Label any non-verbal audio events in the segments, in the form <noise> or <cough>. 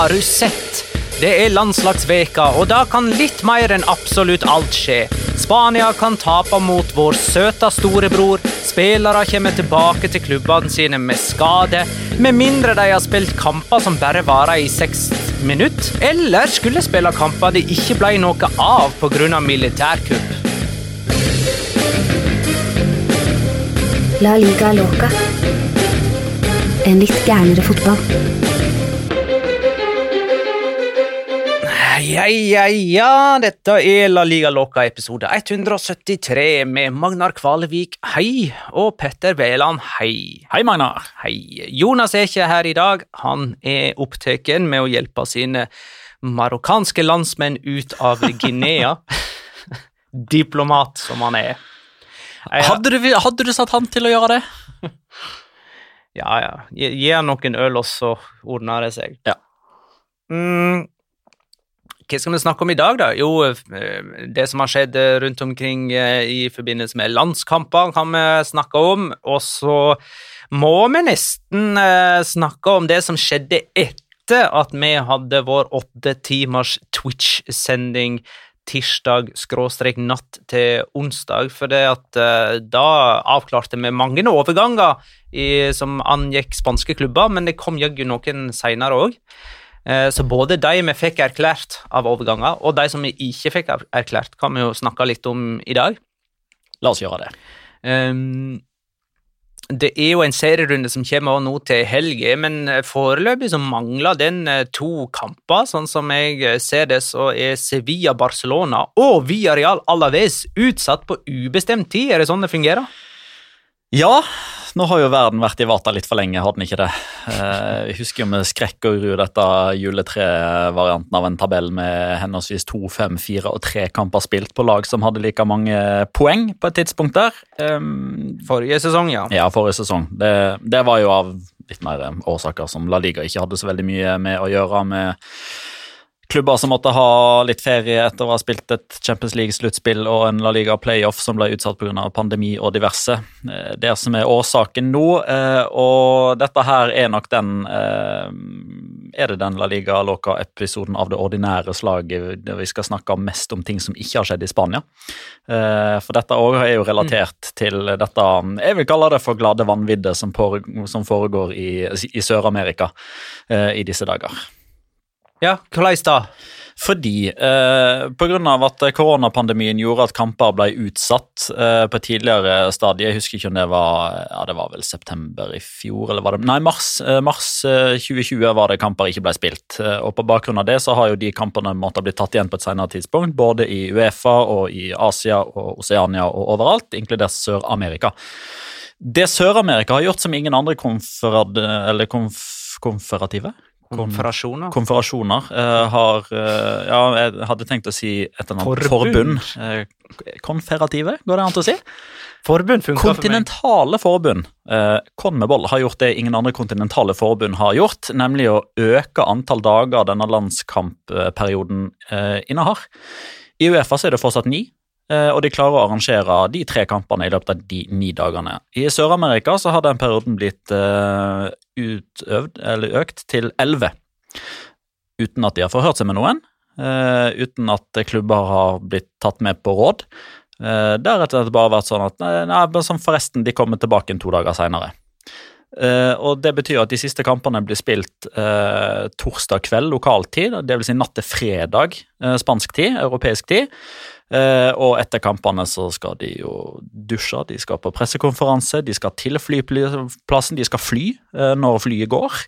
Har du sett? Det er landslagsveka, og da kan litt mer enn absolutt alt skje. Spania kan tape mot vår søte storebror, spillere kommer tilbake til klubbene sine med skade, med mindre de har spilt kamper som bare varer i seks minutter, eller skulle spille kamper det ikke ble noe av pga. militærkupp. La liga loca. En litt gærnere fotball. Ja, ja, ja, dette er La Liga Loca episode 173 med Magnar Kvalevik, hei, og Petter Veland, hei. Hei, Magnar. Hei. Jonas er ikke her i dag. Han er opptatt med å hjelpe sine marokkanske landsmenn ut av Guinea. <laughs> Diplomat som han er. Jeg, Hadde du, hadde du satt han til å gjøre det? ja, ja. Gi, gi han noen øl, og så ordner det seg. Ja. Mm. Hva skal vi snakke om i dag, da? Jo, eh, det som har skjedd eh, rundt omkring eh, i forbindelse med landskamper, kan vi snakke om. Og så må vi nesten snakke om det som skjedde etter at vi hadde vår åtte timers Twitch-sending tirsdag skråstrek natt til onsdag, for det at da avklarte vi mange overganger i, som angikk spanske klubber, men det kom jaggu noen seinere òg. Så både de vi fikk erklært av overganger, og de som vi ikke fikk erklært, kan vi jo snakke litt om i dag. La oss gjøre det. Um, det er jo en serierunde som kommer nå til helga, men foreløpig så mangler den to kamper. Sånn som jeg ser det, så er Sevilla Barcelona og Villarreal Alaves utsatt på ubestemt tid. Er det sånn det fungerer? Ja, nå har jo verden vært i vata litt for lenge, har den ikke det? Jeg Vi husker jo med skrekk og uro dette juletre-varianten av en tabell med henholdsvis to, fem, fire og tre kamper spilt på lag som hadde like mange poeng på et tidspunkt der. Um, Forrige sesong, ja. ja, forrige sesong. Det, det var jo av litt mer årsaker som La Liga ikke hadde så veldig mye med å gjøre. med klubber som måtte ha litt ferie etter å ha spilt et Champions League-sluttspill og en La Liga playoff som ble utsatt pga. pandemi og diverse. Eh, Det som er årsaken nå, eh, og dette her er nok den eh, Er det den La Liga Loca-episoden av det ordinære slaget der vi skal snakke mest om ting som ikke har skjedd i Spania? For dette òg er jo relatert til dette Jeg vil kalle det for glade vanviddet som foregår i, i Sør-Amerika i disse dager. Ja, hvordan da? Fordi eh, pga. at koronapandemien gjorde at kamper ble utsatt eh, på et tidligere stadie, jeg husker ikke om det var ja det var vel september i fjor, eller var det Nei, mars, eh, mars eh, 2020 var det kamper ikke ble spilt. Eh, og På bakgrunn av det så har jo de kampene måttet bli tatt igjen på et senere tidspunkt, både i Uefa og i Asia og Oseania og overalt, inkludert Sør-Amerika. Det Sør-Amerika har gjort som ingen andre konferad, konf, konferative Konferasjoner. konferasjoner uh, har uh, Ja, jeg hadde tenkt å si et eller annet Forbund. forbund. Eh, konferative, går det an å si? Forbund funka for meg. Kontinentale forbund, eh, Conmebol, har gjort det ingen andre kontinentale forbund har gjort, nemlig å øke antall dager denne landskampperioden eh, innehar. I Uefa så er det fortsatt ni, eh, og de klarer å arrangere de tre kampene i løpet av de ni dagene. I Sør-Amerika så har den perioden blitt eh, utøvd, eller økt til elleve, uten at de har forhørt seg med noen. eh, uten at klubber har blitt tatt med på råd. Deretter har det bare vært sånn at nei, som forresten, de kommer tilbake to dager seinere. og Det betyr at de siste kampene blir spilt eh, torsdag kveld lokal tid, dvs. Si natt til fredag eh, spansk tid, europeisk tid. Eh, og etter kampene så skal de jo dusje, de skal på pressekonferanse, de skal til flyplassen, de skal fly eh, når flyet går.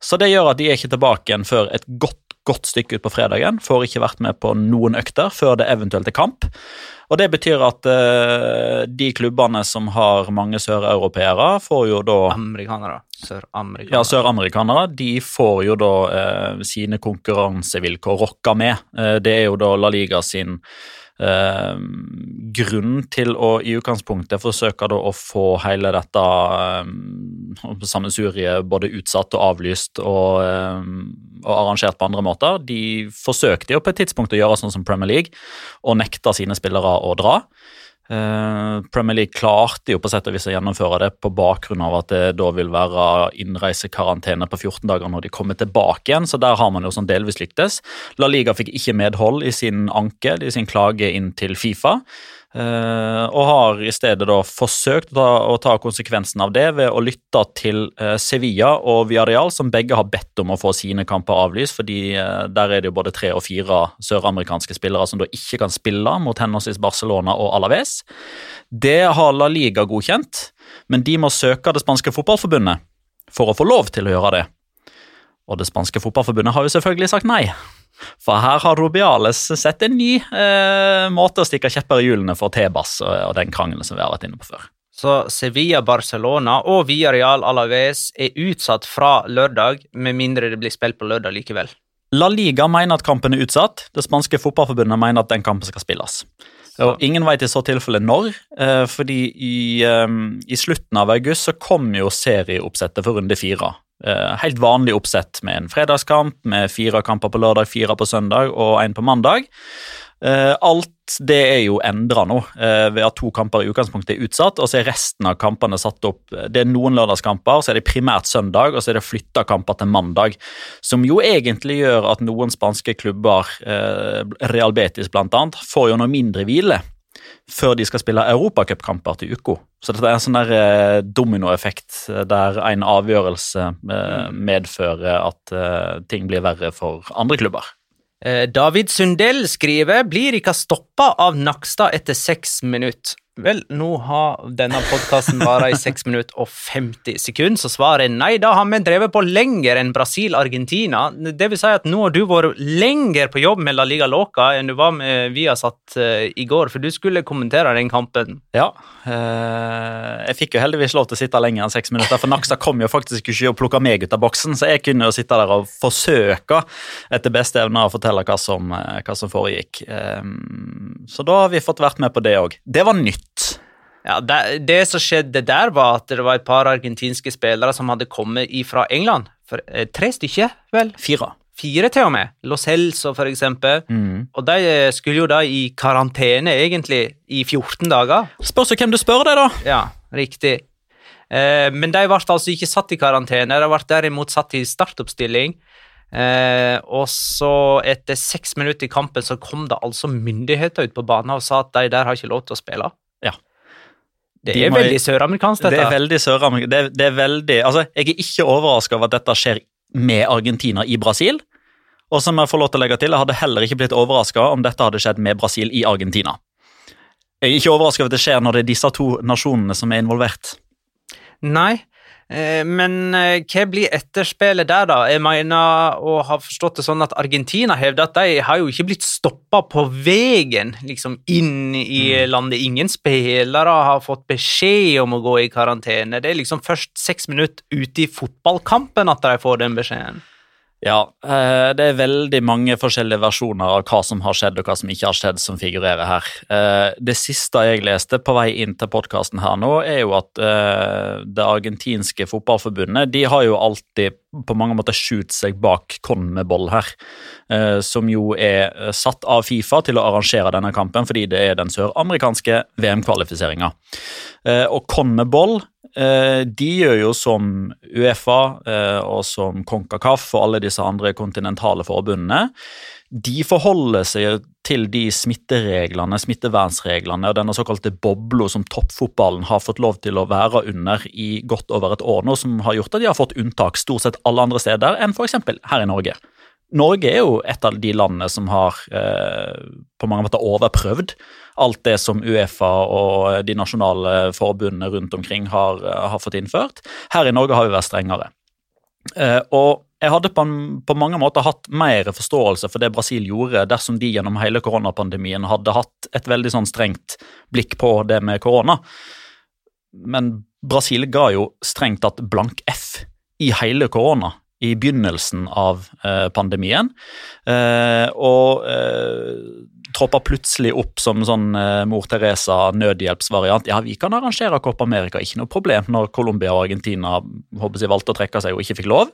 Så det gjør at de er ikke tilbake igjen før et godt, godt stykke ut på fredagen. Får ikke vært med på noen økter før det eventuelt er kamp. Og Det betyr at eh, de klubbene som har mange søreuropeere, får jo da Amerikanere. Søramerikanere. ja, søramerikanere de får jo da eh, sine konkurransevilkår rocka med. Eh, det er jo da La Liga sin eh, grunn til å i utgangspunktet forsøke da å få hele dette eh, sammensuriet både utsatt og avlyst og, eh, og arrangert på andre måter. De forsøkte jo på et tidspunkt å gjøre sånn som Premier League og nekta sine spillere å dra. Eh, Premier League klarte jo på sett og vis å gjennomføre det på bakgrunn av at det da vil være innreisekarantene på 14 dager når de kommer tilbake igjen, så der har man jo sånn delvis lyktes. La Liga fikk ikke medhold i sin anke, i sin klage inn til Fifa. Eh, og har i stedet da forsøkt å ta, konsekvensen av det ved å lytte til eh, Sevilla og Villarreal, som begge har bedt om å få sine kamper avlyst, fordi eh, der er det jo både tre og fire søramerikanske spillere som da ikke kan spille mot henholdsvis Barcelona og Alaves. Det har La Liga godkjent, men de må søke det spanske fotballforbundet for å få lov til å gjøre det. Og det spanske fotballforbundet har jo selvfølgelig sagt nei. For her har Rubiales sett en ny eh, måte å stikke kjepper i hjulene for Tebas og, og den krangelen som vi har vært inne på før. Så Sevilla, Barcelona og Villarreal Alaves er utsatt fra lørdag, med mindre det blir spilt på lørdag likevel. La Liga mener at kampen er utsatt. Det spanske fotballforbundet mener at den kampen skal spilles. Og Ingen vet i så tilfelle når, eh, fordi i, eh, i slutten av august så kom jo serieoppsettet for runde fire. Eh, helt vanlig oppsett med en fredagskamp, med fire kamper på lørdag, fire på søndag og én på mandag. Eh, alt det er jo endra nå, eh, ved at to kamper i utgangspunktet er utsatt, og så er resten av kampene satt opp Det er noen lørdagskamper, så er det primært søndag, og så er det flytta kamper til mandag. Som jo egentlig gjør at noen spanske klubber, Real Betis annet, får jo noe mindre hvile før de skal spille europacupkamper til uka. Så dette er en sånn der eh, dominoeffekt eh, der en avgjørelse eh, medfører at ting blir verre for andre klubber. David Sundell skriver blir ikke stoppa av Nakstad etter seks minutter. Vel, nå har denne podkasten vara i 6 minutter og 50 sekunder, så svaret er nei. Da har vi drevet på lenger enn Brasil-Argentina. Det vil si at nå har du vært lenger på jobb med La Liga Loca enn du var med satt i går, for du skulle kommentere den kampen. Ja, eh, jeg fikk jo heldigvis lov til å sitte lenger enn seks minutter, for Nakstad kom jo faktisk ikke og plukka meg ut av boksen, så jeg kunne jo sitte der og forsøke etter beste evne å fortelle hva som, eh, hva som foregikk. Eh, så da har vi fått vært med på det òg. Det var nytt. Ja, det, det som skjedde der, var at det var et par argentinske spillere som hadde kommet fra England. For, eh, tre stykker, vel? Fire. Fire, til og med. Los Helso, for eksempel. Mm. Og de eh, skulle jo da i karantene, egentlig, i 14 dager. Spørs hvem du spør deg, da. Ja, riktig. Eh, men de ble altså ikke satt i karantene, de ble derimot satt i startoppstilling. Eh, og så, etter seks minutter i kampen, så kom det altså myndigheter ut på banen og sa at de der har ikke lov til å spille. Ja. Det De er må- veldig søramerikansk, dette. Det er veldig søramerikansk. Det, det er veldig Altså, jeg er ikke overraska over at dette skjer med Argentina i Brasil. Og som jeg får lov til å legge til, jeg hadde heller ikke blitt overraska om dette hadde skjedd med Brasil i Argentina. Jeg er ikke overraska over at det skjer når det er disse to nasjonene som er involvert. Nei, men eh, hva blir etterspillet der, da? Jeg mener å ha forstått det sånn at Argentina hevder at de har jo ikke blitt stoppa på veien liksom inn i landet. Ingen spillere har fått beskjed om å gå i karantene. Det er liksom først seks minutter ute i fotballkampen at de får den beskjeden. Ja, eh, det er veldig mange forskjellige versjoner av hva som har skjedd og hva som ikke har skjedd, som figurerer her. Eh, Det siste jeg leste på vei inn til podkasten her nå, er jo at eh, det argentinske fotballforbundet de har jo alltid på mange måter skjult seg bak Conmebol her, som jo er satt av Fifa til å arrangere denne kampen fordi det er den søramerikanske VM-kvalifiseringa. Og Conmebol eh, de gjør jo som Uefa eh, og som CONCACAF og alle disse andre kontinentale forbundene. De forholder seg til de smittereglene, smittevernsreglene og denne såkalte bobla som toppfotballen har fått lov til å være under i godt over et år nå, som har gjort at de har fått unntak stort sett alle andre steder enn f.eks. her i Norge. Norge er jo et av de landene som har eh, på mange måter overprøvd alt det som Uefa og de nasjonale forbundene rundt omkring har, har fått innført. Her i Norge har vi vært strengere. Eh, og jeg hadde på, mange måter hatt mer forståelse for det Brasil gjorde, dersom de gjennom hele koronapandemien hadde hatt et veldig sånn strengt blikk på det med korona. Men Brasil ga jo strengt tatt blank F i hele korona i begynnelsen av eh, pandemien. Eh, og troppa plutselig opp som sånn eh, Mor Teresa nødhjelpsvariant. Ja, vi kan arrangere Copp America, ikke noe problem når Colombia og Argentina håper jeg, valgte å trekke seg og ikke fikk lov.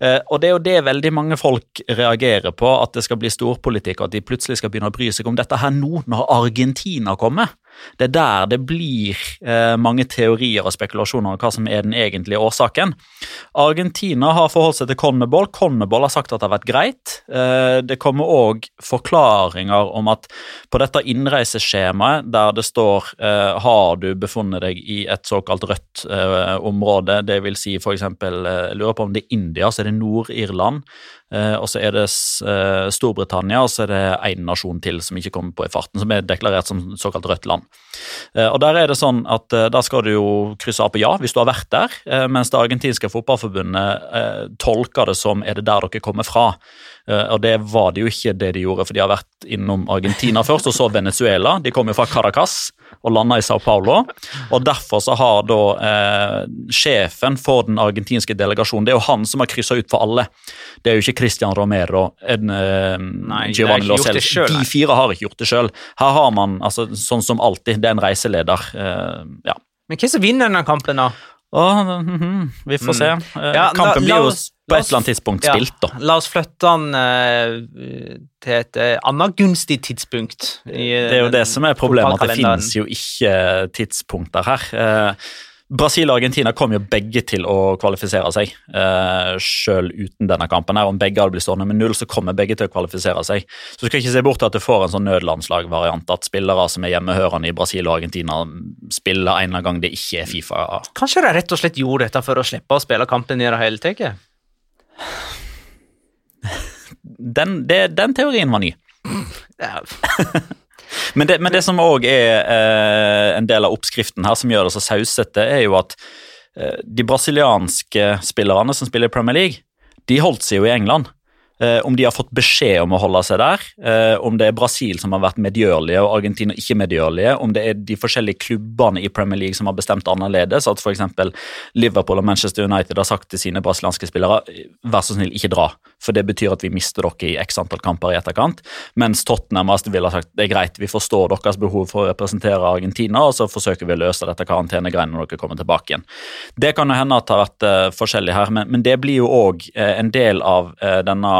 Eh, og det er jo det veldig mange folk reagerer på, at det skal bli storpolitikk, og at de plutselig skal begynne å bry seg om dette her nå, når Argentina kommer. Det er der det blir eh, mange teorier og spekulasjoner om hva som er den egentlige årsaken. Argentina har forholdt seg til Connebol. Connebol har sagt at det har vært greit. Eh, det kommer òg forklaringer om at på dette innreiseskjemaet der det står eh, har du befunnet deg i et såkalt rødt eh, område, det vil si f.eks. Eh, lurer på om det er India, så er det Nord-Irland. Eh, og så er det eh, Storbritannia, og så er det én nasjon til som ikke kommer på i farten, som er deklarert som såkalt rødt land. Eh, og Der er det sånn at da skal du jo krysse av på ja hvis du har vært der, mens det argentinske fotballforbundet tolker det som er det der dere kommer fra. Eh, og det var det jo ikke det de gjorde, for de har vært innom Argentina først, og så Venezuela. De kom jo fra Caracas og landa i Sao Paulo. Og derfor så har da eh, sjefen for den argentinske delegasjonen Det er jo han som har kryssa ut for alle. Det er jo ikke Christian Romero, en, eh, Nei, Giovanni Lo selv. De fire har ikke gjort det sjøl. Her har man, altså, sånn som alltid, det er en reiseleder. Eh, ja. Men hvem som vinner denne kampen, da? Åh, -hmm. vi får se. Eh, Mm. Ja, Kampen da, blir jo på et eller annet tidspunkt spilt, da. La oss flytte den eh, til et eh, annet gunstig tidspunkt. I, eh, Det er jo det som er problemet, at det finnes jo ikke tidspunkter her. Eh, Brasil og Argentina kom jo begge til å kvalifisere seg, eh, selv uten denne kampen. her. Om begge hadde blitt stående med null, så kommer begge til å kvalifisere seg. Så du skal ikke se bort til at du får en sånn nødlandslagvariant, at spillere som er hjemmehørende i Brasil og Argentina, spiller en eller annen gang det ikke er Fifa. Kanskje de rett og slett gjorde dette for å slippe å spille kampen i det hele tatt? Den, det, den teorien var ny. Ja. <laughs> Men det, men det som òg er eh, en del av oppskriften her, som gjør det så sausete, er jo at eh, de brasilianske spillerne som spiller i Premier League, de holdt seg jo i England. Eh, om de har fått beskjed om å holde seg der, eh, om det er Brasil som har vært medgjørlige og Argentina ikke medgjørlige, om det er de forskjellige klubbene i Premier League som har bestemt annerledes, at f.eks. Liverpool og Manchester United har sagt til sine brasilianske spillere vær så snill, ikke dra, for det betyr at vi mister dere i x antall kamper i etterkant, mens Tottenham ville sagt det er greit, vi forstår deres behov for å representere Argentina, og så forsøker vi å løse dette karantenegreiene når dere kommer tilbake igjen. Det kan jo hende at det har vært eh, forskjellig her, men, men det blir jo òg eh, en del av eh, denne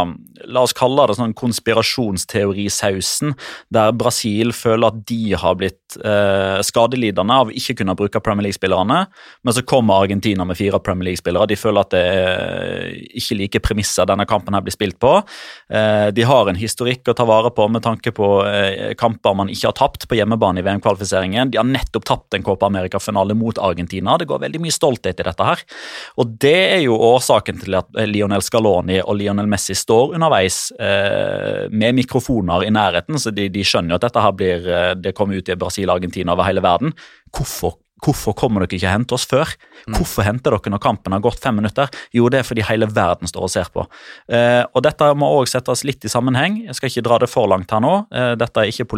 La oss kalle det sånn konspirasjonsteorisausen, der Brasil føler at de har blitt eh, skadelidende av ikke kunne bruke Premier League-spillerne, men så kommer Argentina med fire Premier League-spillere. De føler at det er ikke like premisser denne kampen kampen her blir spilt på. Eh, de har en historikk å ta vare på med tanke på eh, kamper man ikke har tapt på hjemmebane i VM-kvalifiseringen. De har nettopp tapt en Copa America-finale mot Argentina. Det går veldig mye stolthet i dette her. Og det er jo årsaken til at Lionel Scaloni og Lionel Messi står underveis eh, med mikrofoner i nærheten, så de, de skjønner jo at dette her blir Det kommer ut i Brasil, og Argentina, over hele verden. Hvorfor Hvorfor kommer dere ikke og henter oss før? Hvorfor henter dere når kampen har gått fem minutter? Jo, det er fordi hele verden står og ser på. Eh, og Dette må òg settes litt i sammenheng. Jeg skal ikke dra det for langt her nå. Eh, dette er ikke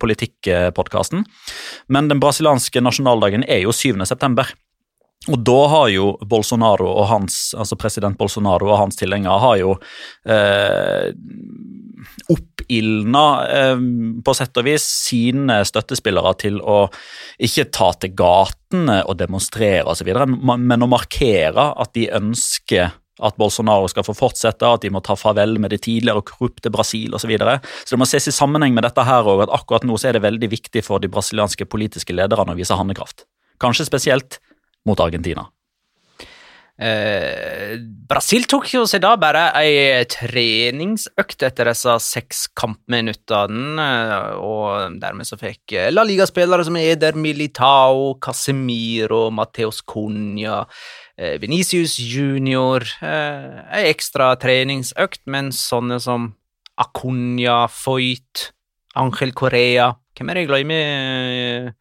politikkpodkasten. Men den brasilianske nasjonaldagen er jo 7. september. Og da har jo Bolsonaro og hans, altså president Bolsonaro og hans tilhengere har jo eh, oppildna eh, på sett og vis sine støttespillere til å ikke ta til gatene og demonstrere osv., men å markere at de ønsker at Bolsonaro skal få fortsette, at de må ta farvel med det tidligere korrupte Brasil osv. Så, videre. så det må ses i sammenheng med dette her òg, at akkurat nå så er det veldig viktig for de brasilianske politiske lederne å vise handlekraft. Kanskje spesielt mot Argentina. Eh, Brasil tok jo seg da bare ei treningsøkt etter disse seks kampminuttene, eh, og dermed så fikk La Liga-spillere som Eder Militao, Casemiro, Mateos Cunha, eh, Venicius Junior eh, ei ekstra treningsøkt, mens sånne som Acuna, Foyt, Angel Correa Hvem er det jeg glemmer?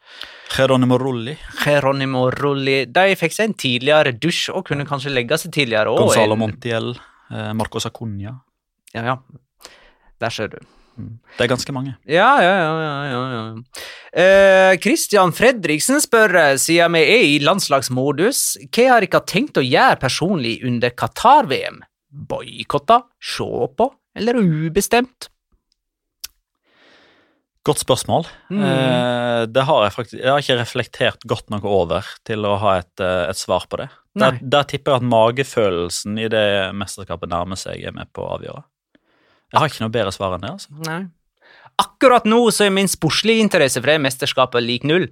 Geronimo Rulli. Geronimo Rulli. De fikk seg en tidligere dusj og kunne kanskje legge seg tidligere. Gonzalo Montiel, Marco Marcos Acunha. Ja, ja. Der ser du. Mm. Det er ganske mange. Ja, ja, ja. ja, ja. Eh, Christian Fredriksen spør, eh, siden vi er i landslagsmodus, hva har dere tenkt å gjøre personlig under Qatar-VM? Boikotta, se på, eller ubestemt? Godt spørsmål. Mm. Eh, det har jeg faktisk Jeg har ikke reflektert godt nok over til å ha et, eh, et svar på det. Der, der, tipper jeg at magefølelsen i det mesterskapet nærmer seg er med på å avgjøre. Jeg har ikke noe bedre svar enn det. altså. Nei. Akkurat nå så er min sportslige interesse for det mesterskapet lik null.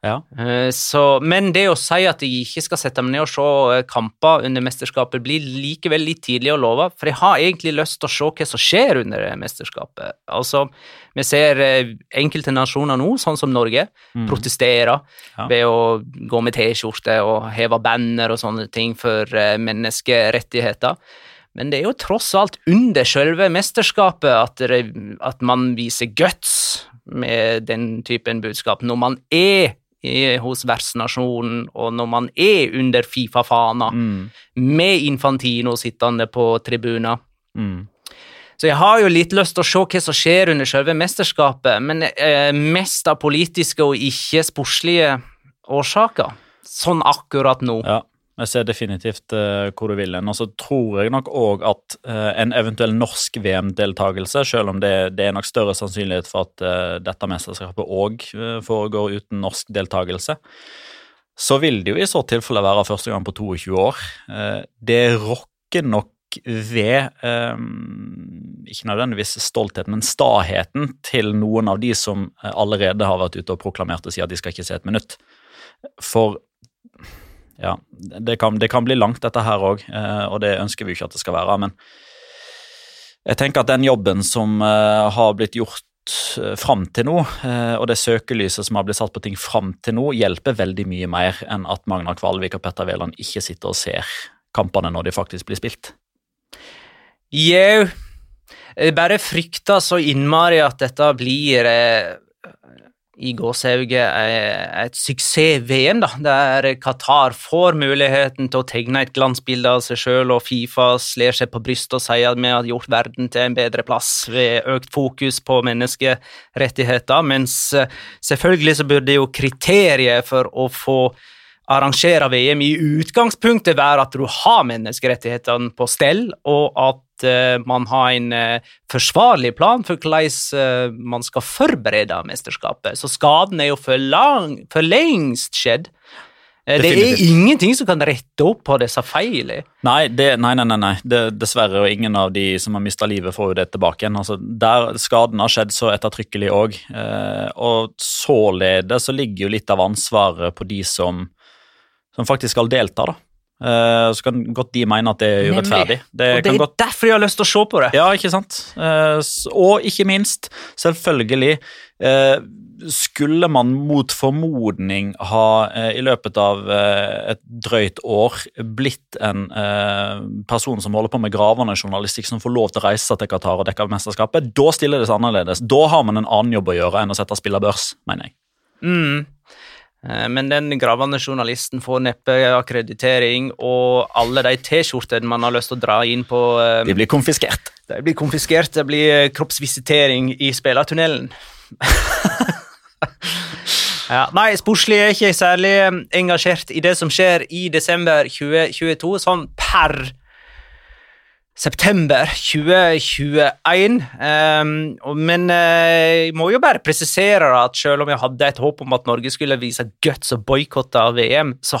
Ja. Eh, så, men det å si at jeg ikke skal sette meg ned og se eh, kamper under mesterskapet, blir likevel litt tidlig å love, for jeg har egentlig lyst til å se hva som skjer under mesterskapet. Altså, vi ser eh, enkelte nasjoner nå, sånn som Norge, mm. protestere ja. ved å gå med T-skjorte og heve banner og sånne ting for menneskerettigheter. Men det er jo tross alt under selve mesterskapet at, det, at man viser guts med den typen budskap. Når man er hos vertsnasjonen, og når man er under Fifa-fana, mm. med Infantino sittende på tribunen. Mm. Så jeg har jo litt lyst til å se hva som skjer under selve mesterskapet, men eh, mest av politiske og ikke sportslige årsaker. Sånn akkurat nå. Ja. Jeg ser definitivt uh, hvor du vil hen. Og så tror jeg nok òg at uh, en eventuell norsk VM-deltakelse, selv om det, det, er nok større sannsynlighet for at uh, dette mesterskapet òg foregår uten norsk deltakelse, så vil det jo i så tilfelle være første gang på 22 år. det rokker nok ved ikke nødvendigvis stoltheten, men staheten til noen av de som allerede har vært ute og proklamert og sier at de skal ikke se et minutt. For ja, det kan, det kan, bli langt, dette her òg, eh, og det ønsker vi ikke at det skal være. Men jeg tenker at den jobben som eh, har blitt gjort eh, fram til nå, og det søkelyset som har blitt satt på ting fram til nå, hjelper veldig mye mer enn at Magna Kvalvik og Petter Wæland ikke sitter og ser kampene når de faktisk blir spilt. Jau, jeg bare frykter så innmari at dette blir i gåsehauget et suksess-VM, da, der Qatar får muligheten til å tegne et glansbilde av seg sjøl, og Fifa slår seg på brystet og sier at vi har gjort verden til en bedre plass ved økt fokus på menneskerettigheter, mens eh, selvfølgelig så burde jo kriteriet for å få arrangere VM i utgangspunktet være at du har menneskerettighetene på stell, og at man har en uh, forsvarlig plan for hvordan uh, man skal forberede mesterskapet. Så skaden er jo for, lang, for lengst skjedd. Det er ingenting som kan rette opp på disse feilene. Nei, det, nei. nei, nei. Det, dessverre, og ingen av de som har mista livet, får jo det tilbake igjen. Altså, der Skaden har skjedd så ettertrykkelig òg. Eh, og således så ligger jo litt av ansvaret på de som som faktisk skal delta. da. Eh, så kan godt de mene at det er urettferdig. Det Og det er godt derfor jeg har lyst til å se på det. Ja, ikke sant? Uh, Og ikke minst, selvfølgelig, uh, skulle man mot formodning ha i løpet av et drøyt år blitt en person som holder på med gravende journalistikk, som får lov til å reise til Qatar og dekke mesterskapet, da stiller det seg annerledes. Da har man en annen jobb å gjøre enn å sette spillerbørs, mener jeg. Mm. Eh, Men den gravende journalisten får neppe akkreditering, og alle de T-skjortene man har lyst til å dra inn på eh, De blir konfiskert. De blir konfiskert, det blir eh, kroppsvisitering i spillertunnelen. <laughs> ja, nei, sportslig er ikke særlig engasjert i det som skjer i desember 2022, sånn per september 2021. Um, men eh, jeg må jo bare presisere at selv om jeg hadde et håp om at Norge skulle vise guts og boikotte VM, så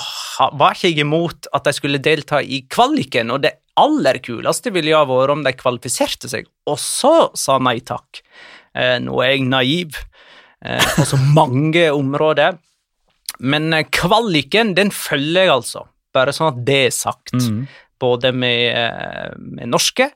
var ikke jeg imot at de skulle delta i kvaliken. Og det aller kuleste ville jo ha vært om de kvalifiserte seg, og så sa nei takk. Eh, nå er jeg naiv eh, på så mange områder. Men kvaliken, den følger jeg altså. Bare sånn at det er sagt. Både med, eh, med norske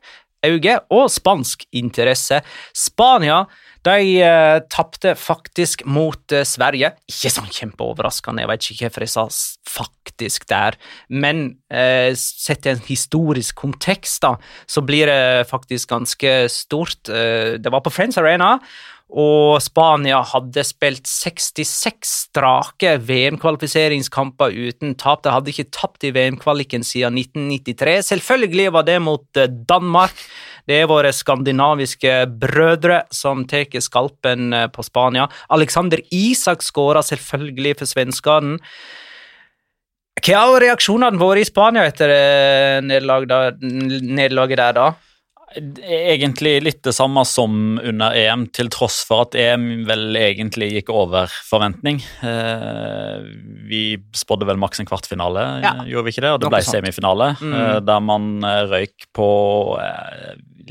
øyne og spansk interesse. Spania de uh, tapte faktisk mot uh, Sverige. Ikke sånn kjempeoverraskende, jeg vet ikke hvorfor jeg sa faktisk der, men uh, sett i en historisk kontekst, da, så blir det faktisk ganske stort. Det var på Friends Arena, og Spania hadde spilt 66 strake VM-kvalifiseringskamper uten tap. De hadde ikke tapt i VM-kvaliken siden 1993. Selvfølgelig var det mot eh, Danmark. Det er våre skandinaviske brødre som tar skalpen eh, på Spania. Alexander Isak skåra selvfølgelig for svenskene. Hva har reaksjonene vært i Spania etter eh, nederlaget der, da? Egentlig litt det samme som under EM, til tross for at EM vel egentlig gikk over forventning. Eh, vi spådde vel maks en kvartfinale, Ja. gjorde vi ikke det? Og det ble semifinale, Mm. eh, der man eh, røyk på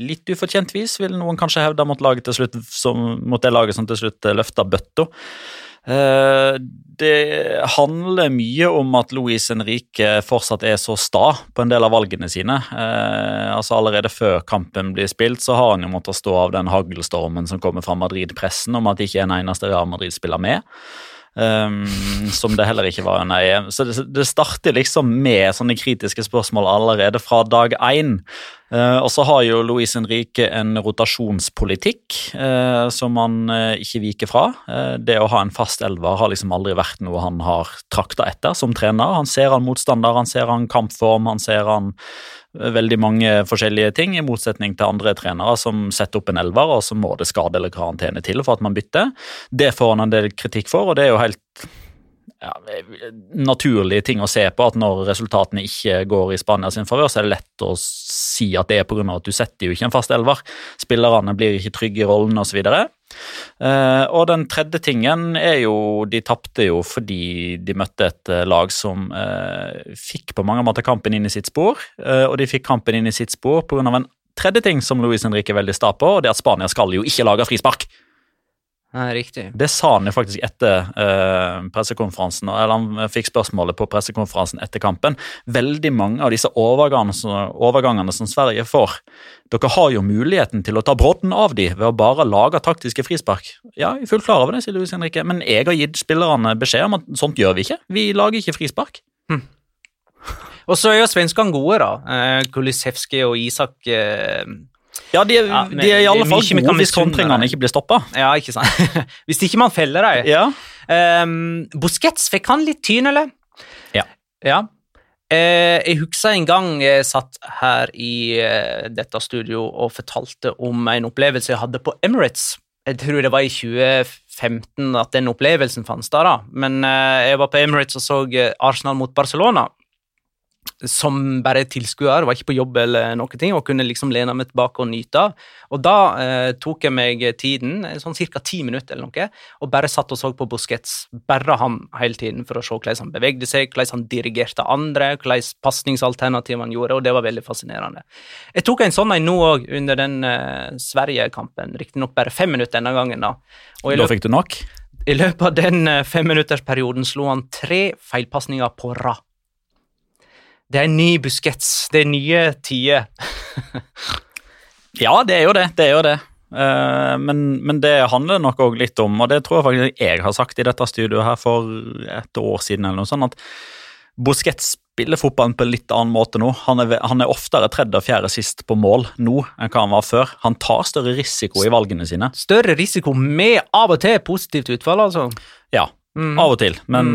litt ufortjent vis, vil noen kanskje hevde, mot, laget til slutt, som, mot det laget som til slutt løfta bøtta. Eh, Det handler mye om at Luis Henrique fortsatt er så sta på en del av valgene sine. Eh, altså Allerede før kampen blir spilt, så har han jo måttet stå av den haglstormen som kommer fra Madrid-pressen om at ikke en eneste Real Madrid-spiller med. Um, som det heller ikke var under EM. Så det, det starter liksom med sånne kritiske spørsmål allerede fra dag én. Uh, og så har jo Luis Henrique en rotasjonspolitikk uh, som han uh, ikke viker fra. Det å ha en fast elver har liksom aldri vært noe han har trakta etter som trener. Han ser han motstander, han ser han kampform, han ser han veldig mange forskjellige ting, i motsetning til andre trenere som setter opp en elver, og så må det skade eller karantene til for at man bytter. Det får han en del kritikk for, og det er jo helt ja, naturlige ting å se på at når resultatene ikke går i Spania sin favør, så er det lett å si at det er pga. at du setter jo ikke en fast elver. Spillerne blir ikke trygge i rollen osv. Uh, og den tredje tingen er jo De tapte jo fordi de møtte et eh, lag som eh, fikk på mange måter kampen inn i sitt spor, eh, og de fikk kampen inn i sitt spor pga. en tredje ting som Luis Henrique er veldig sta på, og det er at Spania skal jo ikke lage frispark. Nei, riktig. Det sa han jo faktisk etter uh, pressekonferansen, eller han fikk spørsmålet på pressekonferansen etter kampen. Veldig mange av disse overgangene, overgangene som Sverige får, dere har jo muligheten til å ta brodden av de ved å bare lage taktiske frispark. Ja, jeg er fullt klar over det, sier Luis Henrique, men jeg har gitt spillerne beskjed om at sånt gjør vi ikke. Vi lager ikke frispark. Og så er jo svenskene gode, da. Eh, Kulisevskij og Isak eh, Ja, de Ja, men de er i alle fall gode hvis kontringene ikke blir stoppa. Ja, ikke sant? <laughs> Hvis ikke man feller dem. Ja. Um, Busquets fikk han litt tyn, eller? Ja. ja. Uh, jeg husker en gang jeg satt her i uh, dette studio og fortalte om en opplevelse jeg hadde på Emirates. Jeg tror det var i 2015 at den opplevelsen fantes der, da. Men uh, jeg var på Emirates og så Arsenal mot Barcelona. Som bare tilskuer, var ikke på jobb eller noen ting, og kunne liksom lene meg tilbake og nyte. Og da eh, tok jeg meg tiden, eh, sånn ca. ti minutter eller noe, og bare satt og så på Busquets. Bare han hele tiden for å se hvordan han bevegde seg, hvordan han dirigerte andre, hvordan pasningsalternativ han gjorde, og det var veldig fascinerende. Jeg tok en sånn en nå òg, under den eh, Sverige-kampen. Riktignok bare fem minutter denne gangen, da. Og Da fikk du nok. i løpet av den eh, femminuttersperioden slo han tre feilpasninger på rad. Det er en ny Busquets. Det er nye tider. Ja, det er jo det. Det er jo det. Eh, men, men det handler nok òg litt om, og det tror jeg faktisk jeg har sagt i dette studioet her for et år siden, eller noe sånt, at Busquets spiller fotballen på en litt annen måte nå. Han er, han er oftere tredje og fjerde sist på mål nå enn hva han var før. Han tar større risiko i valgene sine. Større risiko med av og til positivt utfall, altså. Ja, Mm. av og til, men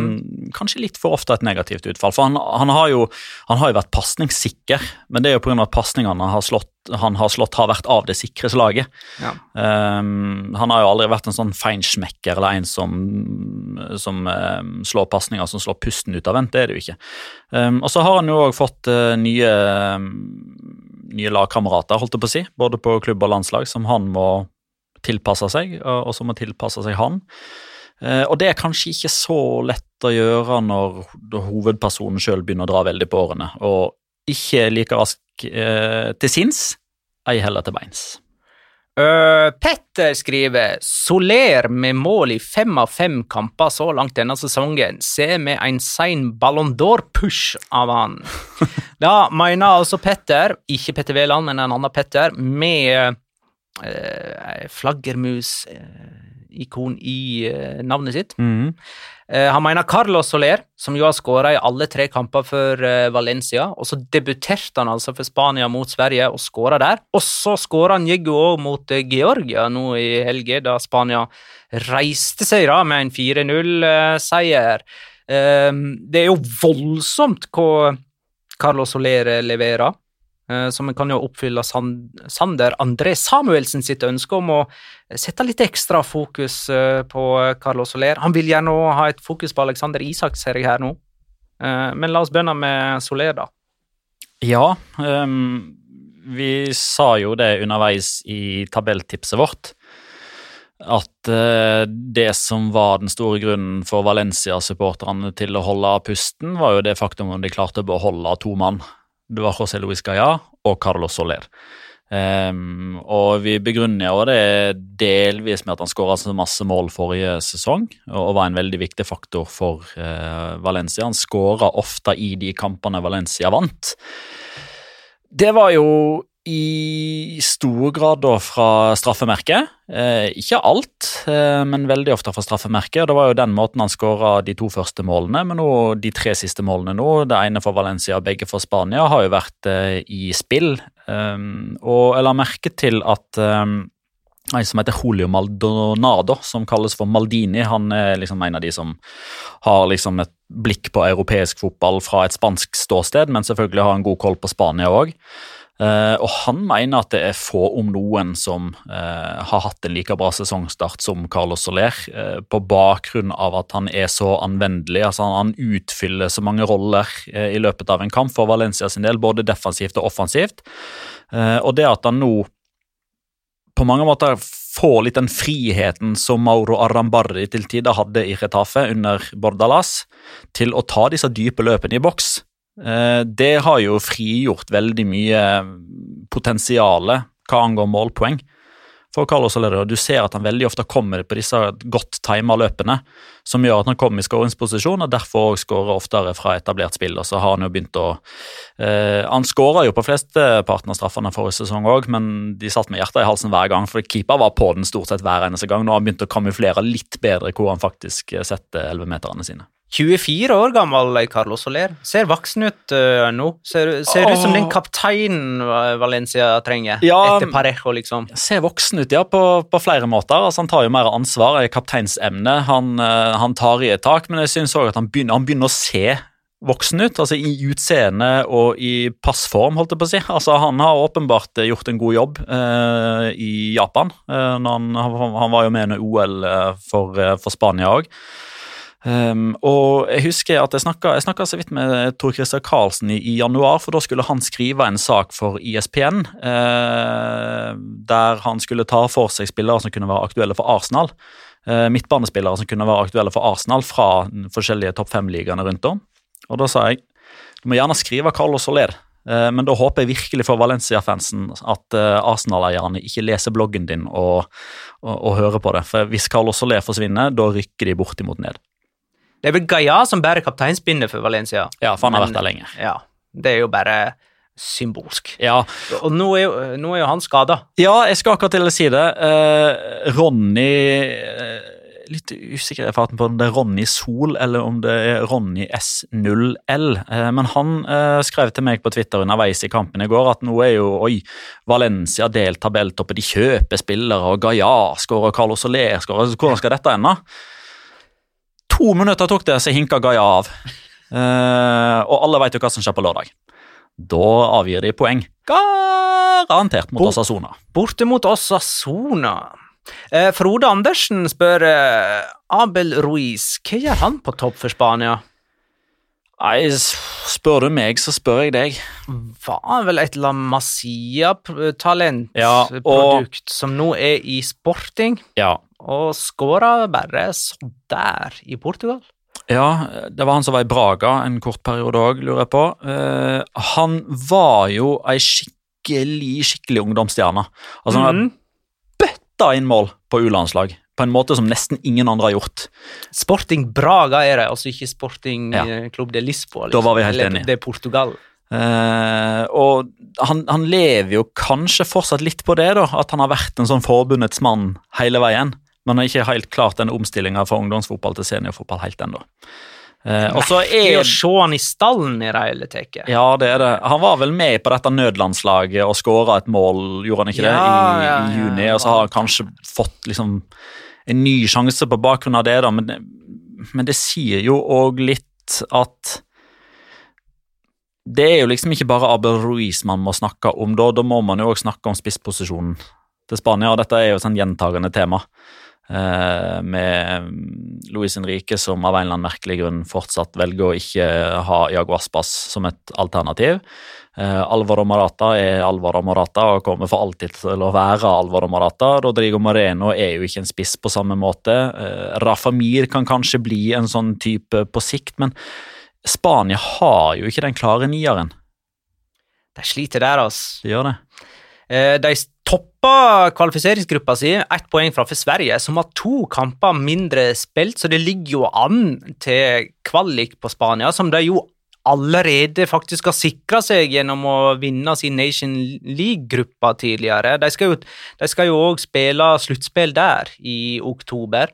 kanskje litt for ofte et negativt utfall. For han, han, har, jo, han har jo vært pasningssikker, men det er jo pga. at pasningene han har slått, han har slått, har vært av det sikre slaget. Ja. Um, han har jo aldri vært en sånn feinschmecker eller en som, som um, slår pasninger som slår pusten ut av vent. Det er det jo ikke. Um, og så har han jo òg fått uh, nye, nye lagkamerater, holdt jeg på å si, både på klubb og landslag, som han må tilpasse seg, og, og som må tilpasse seg han. Eh, og det er kanskje ikke så lett å gjøre når hovedpersonen sjøl begynner å dra veldig på årene, og ikke like rask eh, til sinns, ei heller til beins. Øh, Petter skriver Soler med mål i fem av fem kamper så langt denne sesongen. Se med en sein Ballon d'Or-push av han. <laughs> Da mener altså Petter, ikke Petter Wæland, men en annen Petter, med flaggermus øh, flaggermus-ikon i øh, navnet sitt. Eh, han mener Carlos Soler, som jo har skåra i alle tre kamper for eh, Valencia. Og så debuterte han altså for Spania mot Sverige og skåra der. Og så skåra han jaggu òg mot eh, Georgia nå i helga, da Spania reiste seg da med en 4-0-seier. Eh, det er jo voldsomt hva Carlos Soler eh, leverer. Eh, vi kan jo oppfylle Sander André Samuelsen sitt ønske om å sette litt ekstra fokus eh, på Carlos Soler. Han vil gjerne ha et fokus på Alexander Isak, ser jeg her nå. Eh, Men la oss begynne med Soler, da. Ja, um, vi sa jo det underveis i tabelltipset vårt. At eh, det som var den store grunnen for Valencia-supporterne til å holde pusten, var jo det faktum om de klarte å beholde to mann. Det var José Luis Gaya og Carlos Soler. Um, og vi begrunner jo det delvis med at han skåra så masse mål forrige sesong og var en veldig viktig faktor for uh, Valencia. Han skåra ofte i de kampene Valencia vant. Det var jo i stor grad da fra straffemerket. Eh, ikke alt, eh, men veldig ofte fra straffemerket. Det var jo den måten han skåra de to første målene, men nå de tre siste målene nå, det ene for Valencia og begge for Spania, har jo vært eh, i spill. Um, og jeg la merke til at en som heter Julio Maldonado, som kalles for Maldini. Han er liksom en av de som har liksom et blikk på europeisk fotball fra et spansk ståsted, men selvfølgelig har en god koll på Spania òg. Eh, og han mener at det er få, om noen, som uh, har hatt en like bra sesongstart som Carlos Soler, uh, på bakgrunn av at han er så anvendelig. altså Han, han utfyller så mange roller i løpet av en kamp for Valencia sin del, både defensivt og offensivt. Og det at han nå på mange måter får litt den friheten som Mauro Arambarri til tider hadde i Retafe under Bordalas, til å ta disse dype løpene i boks. Eh, Det har jo frigjort veldig mye potensiale hva angår målpoeng for Carlos Soler. Du ser at han veldig ofte kommer på disse godt tima løpene, som gjør at han kommer i skåringsposisjon, og derfor òg skårer oftere fra etablert spill. Og så har Han jo begynt å eh, Han skåra jo på flesteparten av straffene forrige sesong òg, men de satt med hjertet i halsen hver gang, for keeper var på den stort sett hver eneste gang. Nå har han begynt å kamuflere litt bedre hvor han faktisk setter 11-meterne sine. 24 år gammel Carlos Soler. Ser voksen ut uh, nå. Ser, ser ut som den kapteinen Valencia trenger Ja, etter Parejo, liksom. ser voksen ut, ja, på, på flere måter. Altså, han tar jo mer ansvar, er kapteinsemne. Han, uh, han tar i et tak, men jeg syns òg at han begynner, han begynner å se voksen ut. Altså i utseende og i passform, holdt jeg på å si. Altså, han har åpenbart gjort en god jobb uh, i Japan. Eh, han, han, var jo med under OL eh, for, eh, for Spania òg. Um, og jeg husker at jeg snakka, så vidt med Tor Christer Karlsen i, i, januar, for da skulle han skrive en sak for ISPN uh, der han skulle ta for seg spillere som kunne være aktuelle for Arsenal. Uh, midtbanespillere som kunne være aktuelle for Arsenal fra forskjellige topp fem-ligaene rundt om. Og da sa jeg du må gjerne skrive Carlos Soler, uh, men da håper jeg virkelig for Valencia-fansen at eh, Arsenal-eierne ikke leser bloggen din og, og, og hører på det. For hvis Carlos Soler forsvinner, da rykker de bortimot ned. Det er vel Gaia som bærer kapteinspinnet for Valencia. Ja, for han har Men- vært der lenge. Ja. Det er jo bare symbolsk. Ja, Og nå er jo, nå er jo han skada. Ja, jeg skal akkurat til å si det. Eh, Ronny eh, Litt usikker i farten på om det er Ronny Sol eller om det er Ronny S0L. Eh, men han eh, skrev til meg på Twitter underveis i kampen i går at nå er jo oi, Valencia delt tabelltoppen, de kjøper spillere, og Gaia skårer, Carlos Soler skårer. Hvordan skal dette ende? To minutter tok det, så hinka Gaia av. Uh, og alle vet jo hva som skjer på lørdag. Da avgir de poeng. Garantert mot Bo- Osasona. Borte mot Osasona. Eh, Frode Andersen spør eh, Abel Ruiz, hva gjør han på topp for Spania? Nei, spør du meg, så spør jeg deg. Var vel et La Masia-talent, Ja, og- som nå er i sporting, Ja. og skåra bare sånn der i Portugal. ja, det var han som var i Braga en kort periode òg, lurer jeg på. Uh, han var jo ei skikkelig, skikkelig ungdomsstjerne. Altså, han har Mhm. bøtta inn mål på U-landslag på en måte som nesten ingen andre har gjort. Sporting Braga er det, altså ikke Sporting Ja. Klubb Club de Lisboa. liksom. Da var vi helt enige. Det er Portugal. Uh, og han, han lever jo kanskje fortsatt litt på det, da, at han har vært en sånn forbundets mann hele veien. Men har ikke helt klart den omstillinga fra ungdomsfotball til seniorfotball helt ennå. Uh, og så er å se han i stallen i det hele tatt. Ja, det er det. Han var vel med på dette nødlandslaget og skåra et mål, gjorde han ikke det, Ja, i, ja, i ja. juni? Og så har han kanskje fått liksom en ny sjanse på bakgrunn av det, da. Men men det sier jo òg litt at det er jo liksom ikke bare Abel Ruiz man må snakke om da, da må man jo òg snakke om spissposisjonen til Spania, og dette er jo et sånn gjentagende tema. Eh, med Luis Henrique som av en eller annen merkelig grunn fortsatt velger å ikke ha Iago Aspas som et alternativ. Eh, Alvaro Marata er Alvaro Marata og kommer for alltid til å være Alvaro Marata. Rodrigo Moreno er jo ikke en spiss på samme måte. Eh, Rafa Mir kan kanskje bli en sånn type på sikt, men Spania har jo ikke den klare nieren. De sliter der, altså. De gjør det. Eh, De toppa kvalifiseringsgruppa si, ett poeng fra for Sverige, som har to kamper mindre spilt, så det ligger jo an til kvalik på Spania, som de jo allerede faktisk har sikra seg gjennom å vinne sin Nation League-gruppa tidligere. De skal jo òg spille sluttspill der i oktober.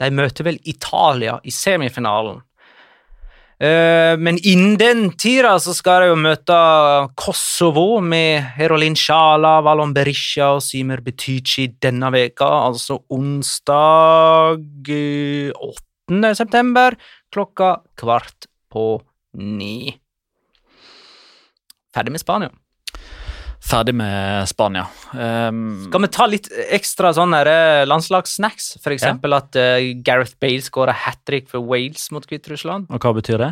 De møter vel Italia i semifinalen. Eh, men innen den tida så skal de jo møte Kosovo med Herolin Sjala, Valon Berisha og Symer Betyci denne veka, altså onsdag eh, 8. september klokka kvart på ni. Ferdig med Spania. Ferdig med Spania. Um, Skal vi ta litt ekstra sånne landslagssnacks? For eksempel at uh, Gareth Bale skåra hat trick for Wales mot Hviterussland. og hva betyr det?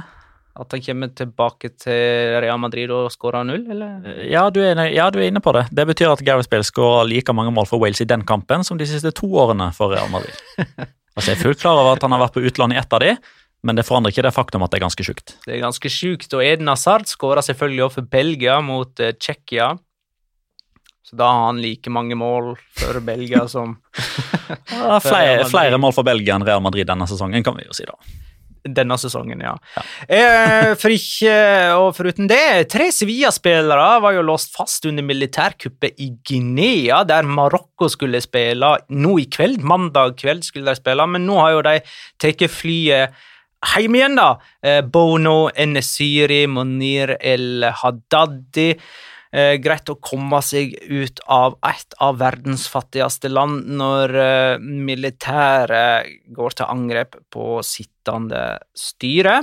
At han kommer tilbake til Real Madrid og skårer null, eller? Ja du, er, ja, du er inne på det. Det betyr at Gareth Bale skåra like mange mål for Wales i den kampen som de siste to årene for Real Madrid. <laughs> altså, Jeg er fullt klar over at han har vært på utlandet i ett av de, men det forandrer ikke det faktum at det er ganske sjukt. Det er ganske sjukt. Og Eden Hazard skåra selvfølgelig også for Belgia mot eh, Tsjekkia. Så da har han like mange mål for Belgia <laughs> som Ja, flere, flere mål for Belgia enn Real Madrid denne sesongen, kan vi jo si da. denne sesongen, ja. Eh, for ikke, og foruten det, tre Sevilla-spillere var jo låst fast under militærkuppet i Guinea, der Marokko skulle spille nå i kveld. Mandag kveld skulle de spille, men nå har jo de tatt flyet hjem igjen, da. Eh, Bono, Enesiri, Monir El Haddadi. Eh, greit å komme seg ut av et av verdens fattigste land når eh, militæret går til angrep på sittende styre.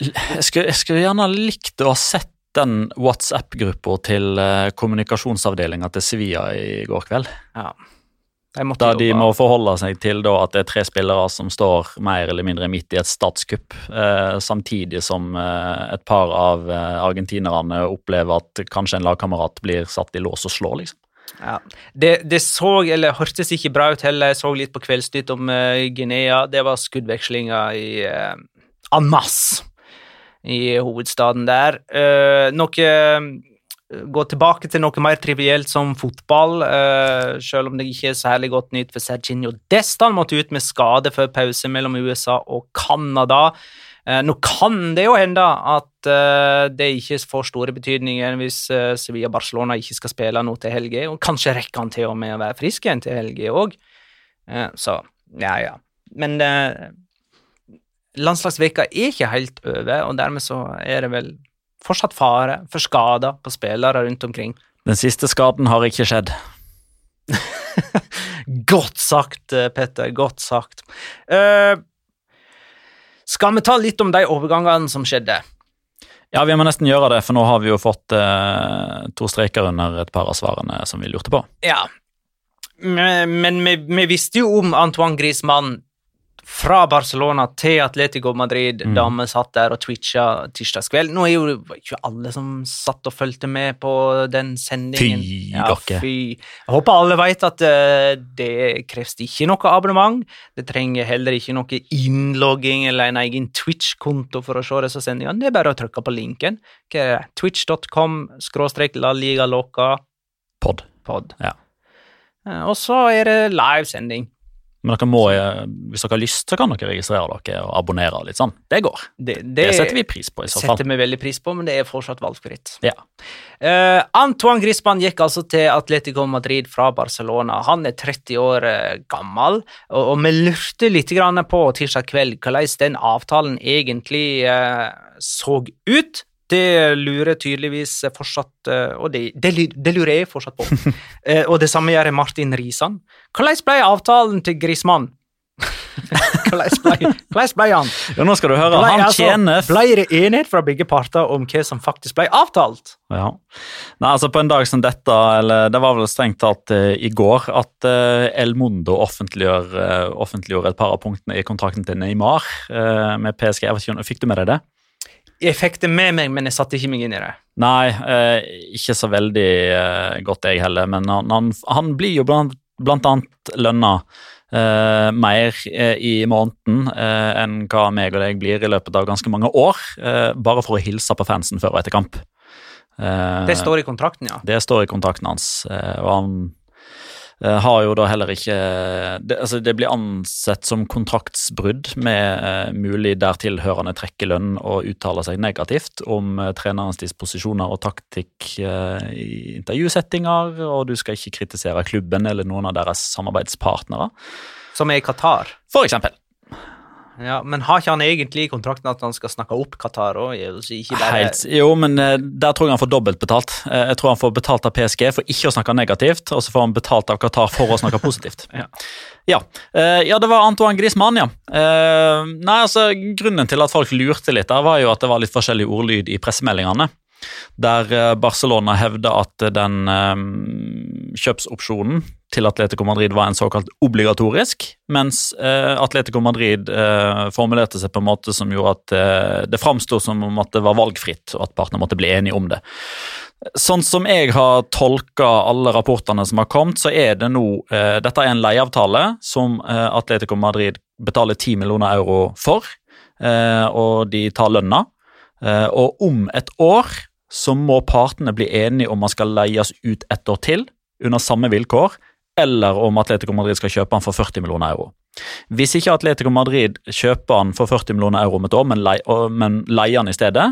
Jeg skulle, jeg skulle gjerne likt å ha sett den WhatsApp-gruppa til eh, kommunikasjonsavdelinga til Sevilla i går kveld. Ja. Da de må forholde seg til da at det er tre spillere som står mer eller mindre midt i et statskupp, eh, samtidig som eh, et par av eh, argentinerne opplever at kanskje en lagkamerat blir satt i lås og slå, liksom. Ja. Det, det så, eller hørtes ikke bra ut heller. Jeg så litt på Kveldsnytt om eh, Guinea. Det var skuddvekslinger i eh, en masse i hovedstaden der. Eh, noe Gå tilbake til noe mer trivielt som fotball, uh, selv om det ikke er særlig godt nytt for Serginio Destan. Måtte ut med skade før pause mellom USA og Canada. Uh, nå kan det jo hende at uh, det ikke får store betydninger hvis eh, Sevilla-Barcelona ikke skal spille nå til helga, og kanskje rekker han til og med å være frisk igjen til helga òg. så ja, ja. Men landslagsveka er ikke helt over, og dermed så er det vel fortsatt fare for skader på spillere rundt omkring. Den siste skaden har ikke skjedd. <laughs> godt sagt, eh, Petter. Godt sagt. Uh, skal vi ta litt om de overgangene som skjedde? Ja, vi må nesten gjøre det, for nå har vi jo fått uh, to streker under et par av svarene som vi lurte på. Ja, men vi, vi visste jo om Antoine Griezmann fra Barcelona til Atletico Madrid mm. da vi satt der og twitcha tirsdagskveld. Nå er jo ikke alle som satt og fulgte med på den sendingen. Fy, ja, fy. Jeg håper alle vet at uh, det kreves ikke noe abonnement. Det trenger heller ikke noe innlogging eller en egen Twitch-konto for å se disse sendingene. Det er bare å trykke på linken. Twitch.com skråstrek la liga loca. Pod. Pod. Ja. Uh, og så er det livesending. Men dere må, hvis dere har lyst, så kan dere registrere dere og abonnere. litt sånn. Det går. Det, det, det setter vi pris på. i så fall. setter vi veldig pris på, men det er fortsatt valgfritt. Ja. Uh, Antoine Griezmann gikk altså til Atletico Madrid fra Barcelona. Han er 30 år uh, gammel, og, og, vi lurte litt på tirsdag kveld hvordan den avtalen egentlig uh, så ut. Det lurer tydeligvis fortsatt Og det, det, det lurer jeg fortsatt på. <laughs> og det samme gjør Martin Risan. Hvordan ble avtalen til Grismann? <laughs> hvordan, ble, han? Ja, nå skal du høre. Blei, han altså, tjener Ble det enighet fra begge parter om hva som faktisk ble avtalt? Ja. Nei, altså På en dag som dette, eller det var vel strengt tatt uh, i går, at uh, El Mundo offentliggjør, uh, offentliggjorde et par av punktene i kontrakten til Neymar med PSG. Jeg vet ikke, Fikk du med deg det? Jeg fikk det med meg, men jeg satte ikke meg inn i det. Nei, eh, ikke så veldig eh, godt jeg heller, men han, han, han blir jo blant, blant annet lønna eh, mer eh, i måneden eh, enn hva meg og deg blir i løpet av ganske mange år, eh, bare for å hilse på fansen før og etter kamp. det står i kontrakten, ja. Det står i kontrakten hans, og han har jo da heller ikke det, altså det blir ansett som kontraktsbrudd med uh, mulig dertilhørende trekkelønn og uttaler seg negativt om trenerens disposisjoner og taktikk i intervjusettinger, og du skal ikke kritisere klubben eller noen av deres samarbeidspartnere. Som er i Qatar? For eksempel. Ja, Men har ikke han egentlig i kontrakten at han skal snakke opp Qatar òg? Helt, jo, men eh, der tror jeg han får dobbelt betalt. Eh, jeg tror han får betalt av PSG for ikke å snakke negativt, og så får han betalt av Qatar for å snakke <laughs> positivt. ja. Ja. Eh, ja. det var Antoine Griezmann, ja. Nei, altså, Grunnen til at folk lurte litt, der var jo at det var litt forskjellig ordlyd i pressemeldingene der eh, Barcelona hevder at den um, kjøpsopsjonen til Atletico Madrid var en såkalt obligatorisk, mens Atletico Madrid formulerte seg på en måte som gjorde at det framsto som om at det var valgfritt, og at partene måtte bli enige om det. Sånn som jeg har tolka alle rapportene som har kommet, så er det nå Dette er en leieavtale som Atletico Madrid betaler 10 millioner euro for, og de tar lønna. Og om et år så må partene bli enige om man skal leies ut ett år til under samme vilkår, eller om Atletico Madrid skal kjøpe han for 40 millioner euro. Hvis ikke Atletico Madrid kjøper han for 40 millioner euro om et år, men, lei, men leier han i stedet,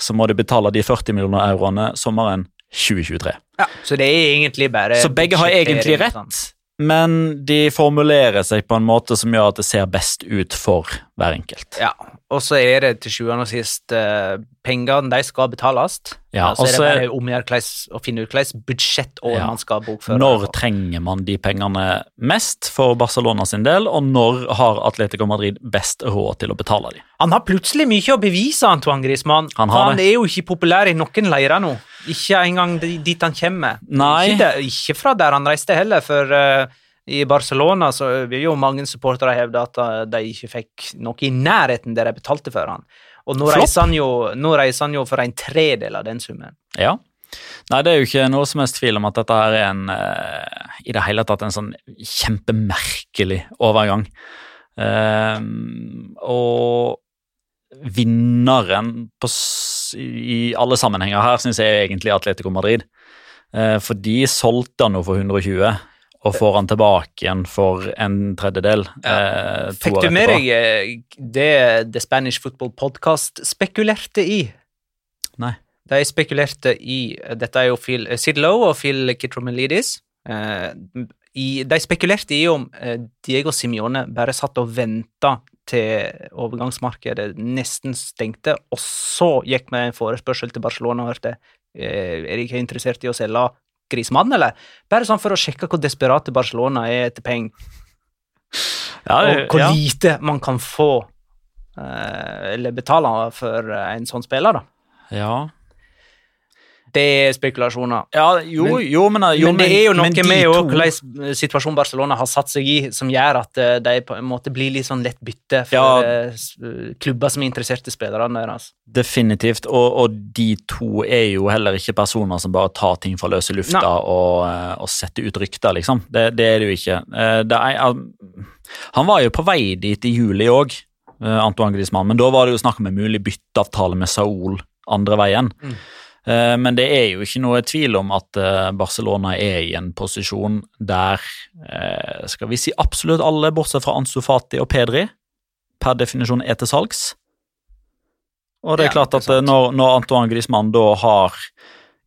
så må de betale de 40 millioner euroene sommeren 2023. Ja, Så det er egentlig bare Så begge har egentlig rett, men de formulerer seg på en måte som gjør at det ser best ut for hver enkelt. Ja, og så er det til sjuende og sist uh, pengene de skal betales. Ja, så er det bare om å finne ut hvilket budsjettår ja, man skal bokføre. Når trenger man de pengene mest for Barcelona sin del, og når har Atletico Madrid best råd til å betale dem? Han har plutselig mye å bevise, Antoine Griezmann. Han, han er jo ikke populær i noen leirer nå. Ikke engang dit han kommer. Ikke, der, ikke, fra der han reiste heller, for uh, i Barcelona så vil jo mange supportere hevde at eh, de ikke fikk noe i nærheten der de betalte for han. Og nå reiser han, jo, nå reiser han jo for en tredel av den summen. Ja. Nei, det er jo ikke noe som helst tvil om at dette er en uh, i det hele tatt en sånn kjempemerkelig overgang. Uh, og vinneren på, i alle sammenhenger her syns jeg egentlig Atletico Madrid. Uh, for de solgte han jo for 120 og får han tilbake igjen for en tredjedel. Eh, to Fikk du med deg eh, det The Spanish Football Podcast spekulerte i? Nei. De spekulerte i Dette er jo Phil eh, Sid Lowe og Phil Kitromelidis. Eh, de spekulerte i om eh, Diego Simione bare satt og venta til overgangsmarkedet nesten stengte, og så gikk med en forespørsel til Barcelona og hørte eh, er de ikke interessert i å selge Grismann, eller? Bare sånn for å sjekke hvor desperate Barcelona er etter penger Ja, og hvor ja. lite man kan få eh, eller betale for en sånn spiller, da. ja. Det er spekulasjoner. ja jo, Men- jo, men, jo, men det er jo noe med to- hvordan situasjonen Barcelona har satt seg i, som gjør at eh, de på en måte blir litt sånn lett bytte for Ja. eh, klubber som er interessert i spillerne deres. Definitivt, og, og de to er jo heller ikke personer som bare tar ting fra løse lufta Nei. og, eh, og setter ut rykter, liksom. Det, det er det jo ikke. Eh, Det er, han var jo på vei dit i juli òg, Antoine Griezmann, men da var det jo snakk om en mulig bytteavtale med Saul andre veien. Mm. Eh, Men det er jo ikke noe tvil om at eh, Barcelona er i en posisjon der eh, skal vi si absolutt alle, bortsett fra Ansu Fati og Pedri, per definisjon er til salgs. Og det er klart at når, når Antoine Griezmann da har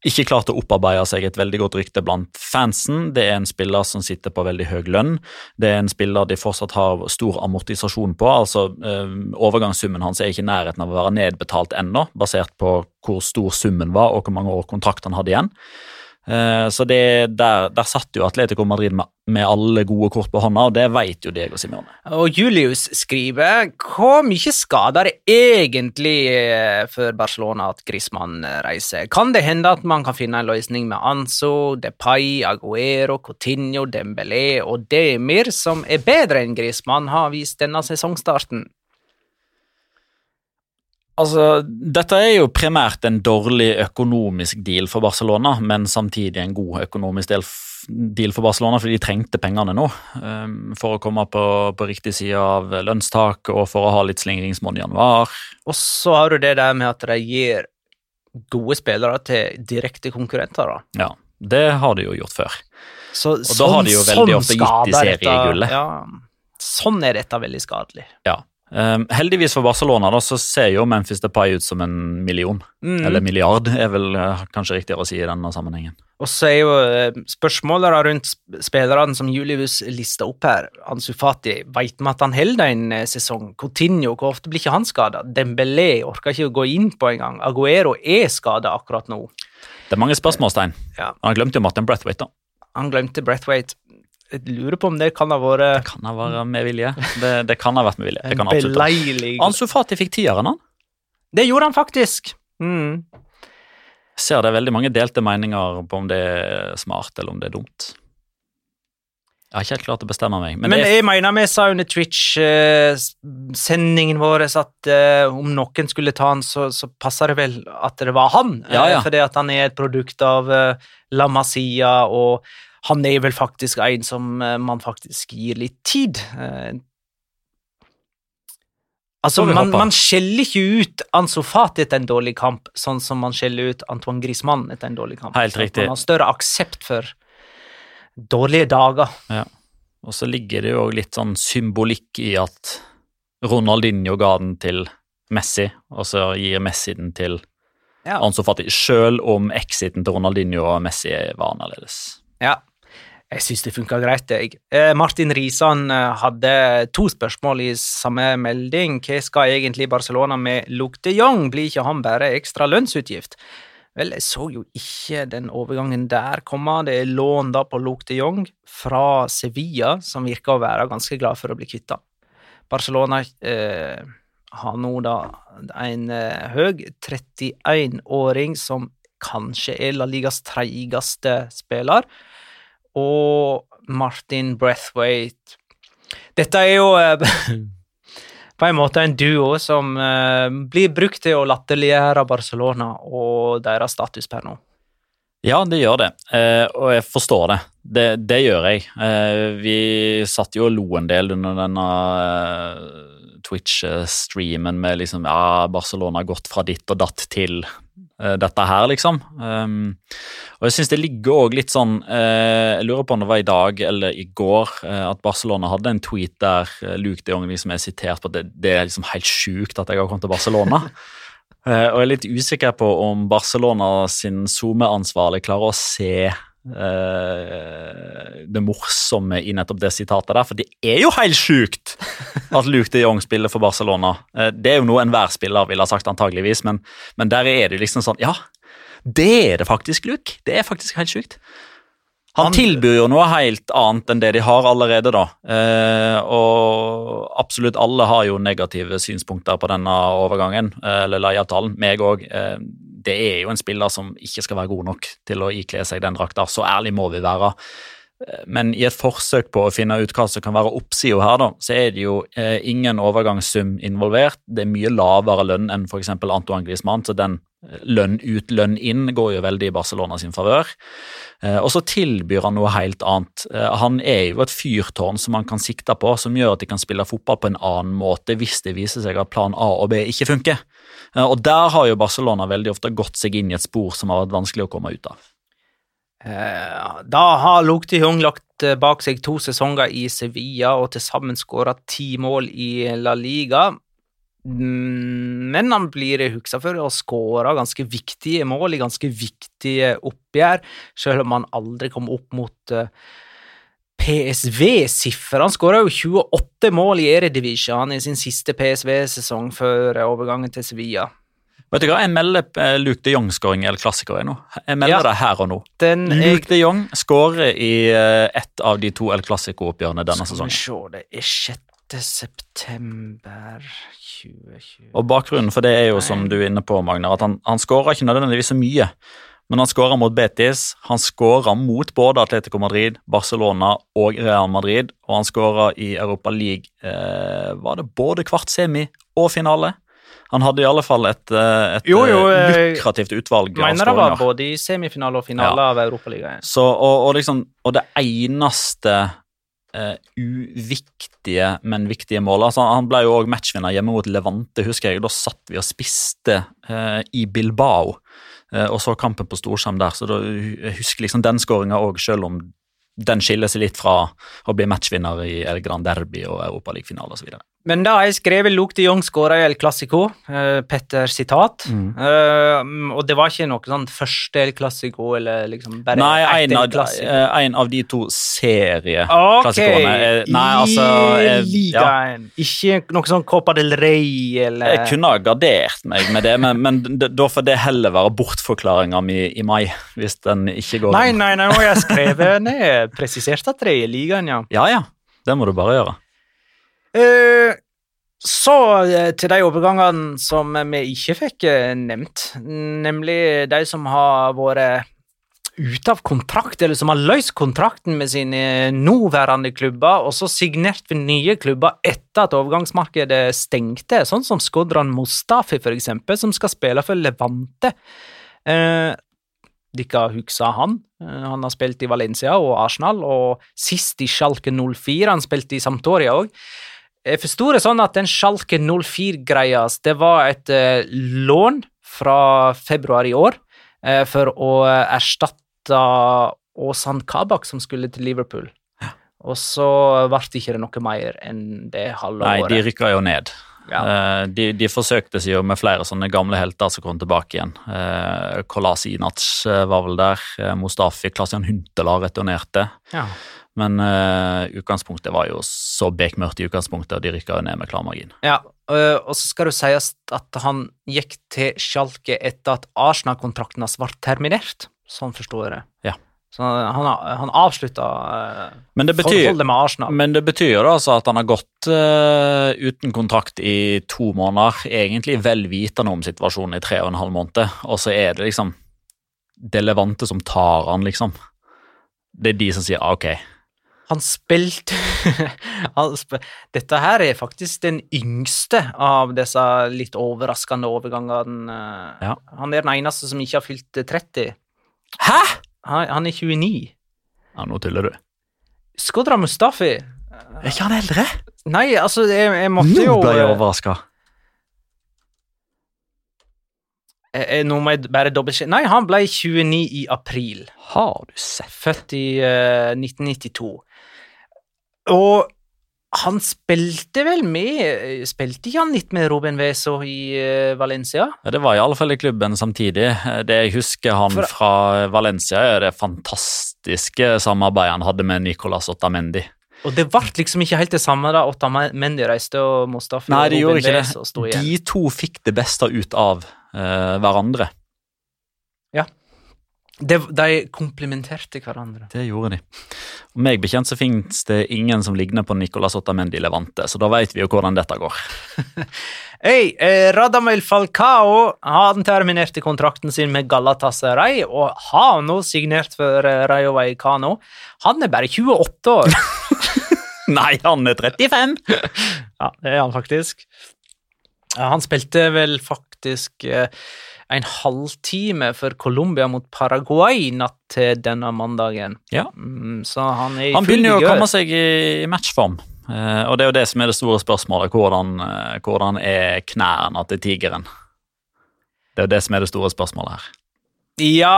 ikke klart å opparbeide seg et veldig godt rykte blant fansen, det er en spiller som sitter på veldig høy lønn, det er en spiller de fortsatt har stor amortisasjon på, altså eh, overgangssummen hans er ikke i nærheten av å være nedbetalt ennå, basert på hvor stor summen var og hvor mange år kontrakt han hadde igjen. Eh, så det, der, der satt jo Atletico Madrid med, med alle gode kort på hånda, og det vet jo Diego Simone. Og Julius skriver hvor mye skader det egentlig eh, for Barcelona at Griezmann eh, reiser? Kan det hende at man kan finne en løsning med Anso, Depay, Aguero, Coutinho, Dembélé og Demir, som er bedre enn Griezmann har vist denne sesongstarten? Altså, dette er jo primært en dårlig økonomisk deal for Barcelona, men samtidig en god økonomisk deal for Barcelona, fordi de trengte pengene nå um, for å komme på, på riktig side av lønnstak og for å ha litt slingringsmonn i januar. Og så har du det der med at de gir gode spillere til direkte konkurrenter. da. Ja, det har de jo gjort før. Så, Og da har de jo veldig ofte gitt de dette- seriegullet. Ja, sånn er dette veldig skadelig. Ja. Um, heldigvis for Barcelona da, så ser jo Memphis Depay ut som en million, Mm. eller milliard er vel eh, kanskje riktigere å si i denne sammenhengen. Og så er jo eh, spørsmålet da rundt sp- spillerne som Julius lista opp her. Ansu Fati, veit vi at han holder en eh, sesong? Coutinho, hvor ofte blir ikke han skada? Dembélé orker ikke å gå inn på engang. Aguero er skada akkurat nå. Det er mange spørsmålstegn. Ja. Han glemte jo Martin Brathwaite, da. Han glemte Breathwaite. Jeg lurer på om det kan ha vært Det Kan ha vært med vilje. Det, det kan ha vært med vilje. Det kan absolutt beleilig Ansu Fati fikk tieren, han. Det gjorde han faktisk. Mm. Jeg ser det er veldig mange delte meninger på om det er smart eller om det er dumt. Jeg har ikke helt klart å bestemme meg. Men, Men, jeg mener vi sa under Twitch-sendingen vår at eh, om noen skulle ta han, så, så passer det vel at det var han. Ja, ja. Eh, fordi at han er et produkt av eh, La Masia, og han er vel faktisk en som eh, man faktisk gir litt tid. Eh, altså, man, man skjeller ikke ut Ansu Fati etter en dårlig kamp, sånn som man skjeller ut Antoine Griezmann etter en dårlig kamp. Helt riktig. Man har større aksept for dårlige dager. Ja. og så ligger det jo litt sånn symbolikk i at Ronaldinho ga den til Messi, og så gir Messi den til Ja. Ansu Fati, selv om exiten til Ronaldinho og Messi var annerledes. Ja, jeg syns det funka greit, jeg. Eh, Martin Risan eh, hadde to spørsmål i samme melding. Hva skal egentlig Barcelona med Luke de Jong? Blir ikke han bare ekstra lønnsutgift? Vel, jeg så jo ikke den overgangen der komme. Det er lån da på Luke de Jong fra Sevilla, som virker å være ganske glad for å bli kvitta. Barcelona eh, har nå da en eh, høy 31-åring som kanskje er La Ligas treigeste spiller, og Martin Breathwaite Dette er jo eh, <laughs> på en måte en duo som eh, blir brukt til å latterliggjøre Barcelona og deres status per nå. Ja, det gjør det, eh, og jeg forstår det. Det, det gjør jeg. Vi satt jo og lo en del under denne Twitch-streamen med liksom ja, Barcelona har gått fra ditt og datt til dette her, liksom. Um, og jeg syns det ligger òg litt sånn uh, Jeg lurer på om det var i dag eller i går uh, at Barcelona hadde en tweet der eh, Luke de Jong liksom er sitert på at det, det er liksom helt sjukt at jeg har kommet til Barcelona. uh, <laughs> og jeg er litt usikker på om Barcelona sin SoMe-ansvarlig klarer å se eh, det morsomme i nettopp det sitatet der, for det er jo helt sjukt at Luke de Jong spiller for Barcelona. Eh, det er jo noe enhver spiller ville ha sagt antageligvis, men, men der er det liksom sånn Ja, det er det faktisk, Luke. Det er faktisk helt sjukt. Han tilbyr jo noe helt annet enn det de har allerede, da. Eh, og absolutt alle har jo negative synspunkter på denne overgangen, eh, eller leieavtalen. Meg òg. Det er jo en spiller som ikke skal være god nok til å ikle seg den drakta. Så ærlig må vi være. Men i et forsøk på å finne ut hva som kan være oppsida her, da, så er det jo eh, ingen overgangssum involvert. Det er mye lavere lønn enn f.eks. Antoine Griezmann, så den lønn ut, lønn inn går jo veldig i Barcelona sin favør. Eh, og så tilbyr han noe helt annet. Eh, han er jo et fyrtårn som man kan sikte på, som gjør at de kan spille fotball på en annen måte hvis det viser seg at plan A og B ikke funker. Eh, og der har jo Barcelona veldig ofte gått seg inn i et spor som har vært vanskelig å komme ut av. Da har Lukti de lagt bak seg to sesonger i Sevilla og til sammen skåra ti mål i La Liga. Mm, Men han blir huska for å skåre ganske viktige mål i ganske viktige oppgjør, selv om han aldri kom opp mot eh, PSV-siffer. Han skåra jo 28 mål i Eredivisjon i sin siste PSV-sesong før overgangen til Sevilla. Vet du hva, Jeg melder eh, Luke de Jong-skåring i El Clásico jeg nå. Jeg melder Ja. det her og nå. Den Luke de Jong skårer i eh, ett av de to El Clásico-oppgjørene denne Skal vi sesongen. se, det er 6. september 2020 Og Bakgrunnen for det er jo, som du er inne på, Magnar, at han, han skårer ikke nødvendigvis så mye. Men han skårer mot Betis, han skårer mot både Atletico Madrid, Barcelona og Real Madrid, og han skårer i Europa League eh, var det både kvart semi og finale. Han hadde i alle fall et, eh, et Jo, jo, eh, eh, lukrativt utvalg Mener det var både i semifinale og finale av Europaligaen. Så, og, og, liksom, og det eneste eh, uviktige, men viktige mål. altså, Han ble jo òg matchvinner hjemme mot Levante, husker jeg. Da satt vi og spiste eh, i Bilbao eh, og så kampen på storskjerm der. Så da, jeg husker liksom den skåringa òg, selv om den skiller seg litt fra å bli matchvinner i El Grand Derby og Europaligafinale osv. Men da har jeg skrevet Luke de Jong skåra i El Clásico, uh, Petter sitat. Mm. Uh, og det var ikke noe sånn første El Clásico, eller liksom bare Nei, en av, eh, en av de to Ok, serieklassikerne. Ok, Nei, altså eh, ja. ligaen. Ikke noe sånn Copa del Rey, eller Jeg kunne ha gardert meg med det, men, men da får det heller være bortforklaringa mi i mai, hvis den ikke går Nei, nei, nei, nå har jeg <laughs> skrevet ned, presisert at det er i ligaen, ja. Ja, ja. Det må du bare gjøre. Eh, så eh, til de overgangene som vi ikke fikk eh, nevnt, nemlig de som har vært ute av kontrakt, eller som har løst kontrakten med sine nåværende klubber, og så signert for nye klubber etter at overgangsmarkedet stengte, sånn som Skodran Mustafi, for eksempel, som skal spille for Levante. Eh, Dere husker han. Han har spilt i Valencia og Arsenal, og sist i Schalke 04. Han spilte i Sampdoria òg. Jeg forsto det sånn at den Schalke 04-greia, det var et uh, lån fra februar i år uh, for å erstatte Åsan Kabak, som skulle til Liverpool. Og så ble det ikke noe mer enn det halve Nei, de året. rykka jo ned. Ja. Eh, De, de forsøkte seg jo med flere sånne gamle helter som kom tilbake igjen. Kolas eh, var vel der. eh, Mustafi, Klasian Huntela returnerte. Ja. Men uh, utgangspunktet var jo så bekmørkt i utgangspunktet, og de rykka ned med klar margin. Ja, øh, og så skal det sies at han gikk til Schalke etter at Arsenal-kontrakten hans ble terminert, sånn forstår jeg det. Ja. Så han, han avslutta Men det betyr, forholdet med Arsenal. men det betyr jo da altså at han har gått uh, uten kontrakt i to måneder, egentlig vel vitende om situasjonen i tre og en halv måned, og så er det liksom det Levante som tar han, liksom. Det er de som sier ah, ok. Han spilte <laughs> Dette her er faktisk den yngste av disse litt overraskende overgangene. Ja. Han er den eneste som ikke har fylt 30. Hæ?! Han, er 29. Ja, nå tuller du. Skodra Mustafi Er ikke han eldre? Nei, altså, jeg, jeg måtte Nå ble jeg øh, overraska. Eh, Nå må jeg bare dobbeltsjekke Nei, han ble 29 i april. Har du sett? Født i uh, 1992. Og han spilte vel med Spilte ikke han litt med Robin Veso i eh, Valencia? Ja, Det var i alle fall i klubben samtidig. Eh, Det jeg husker han For- fra Valencia, er det fantastiske samarbeidet han hadde med Nicolas Ottamendi. Og det ble liksom ikke helt det samme da Ottamendi reiste og Mustafi Nei, de gjorde ikke det. De to fikk det beste ut av uh, hverandre. De, de komplementerte hverandre. Det gjorde de. Og meg bekjent så finnes det ingen som ligner på Nicolas Ottamendi Levante, så da vet vi jo hvordan dette går. <laughs> Hei, eh, Radamel Falcao han terminerte kontrakten sin med Galatasaray og har nå signert for eh, Rayo Vallecano. Han er bare 28 år. <laughs> Nei, han er 35! <laughs> ja, det er han faktisk. Han spilte vel faktisk eh, en halvtime for Colombia mot Paraguay natt til denne mandagen. Ja. Mm, så han er i Han begynner jo å komme seg i matchform. Eh, og det er jo det som er det store spørsmålet. Hvordan, eh, hvordan er knærne til tigeren? Det er jo det som er det store spørsmålet her. Ja,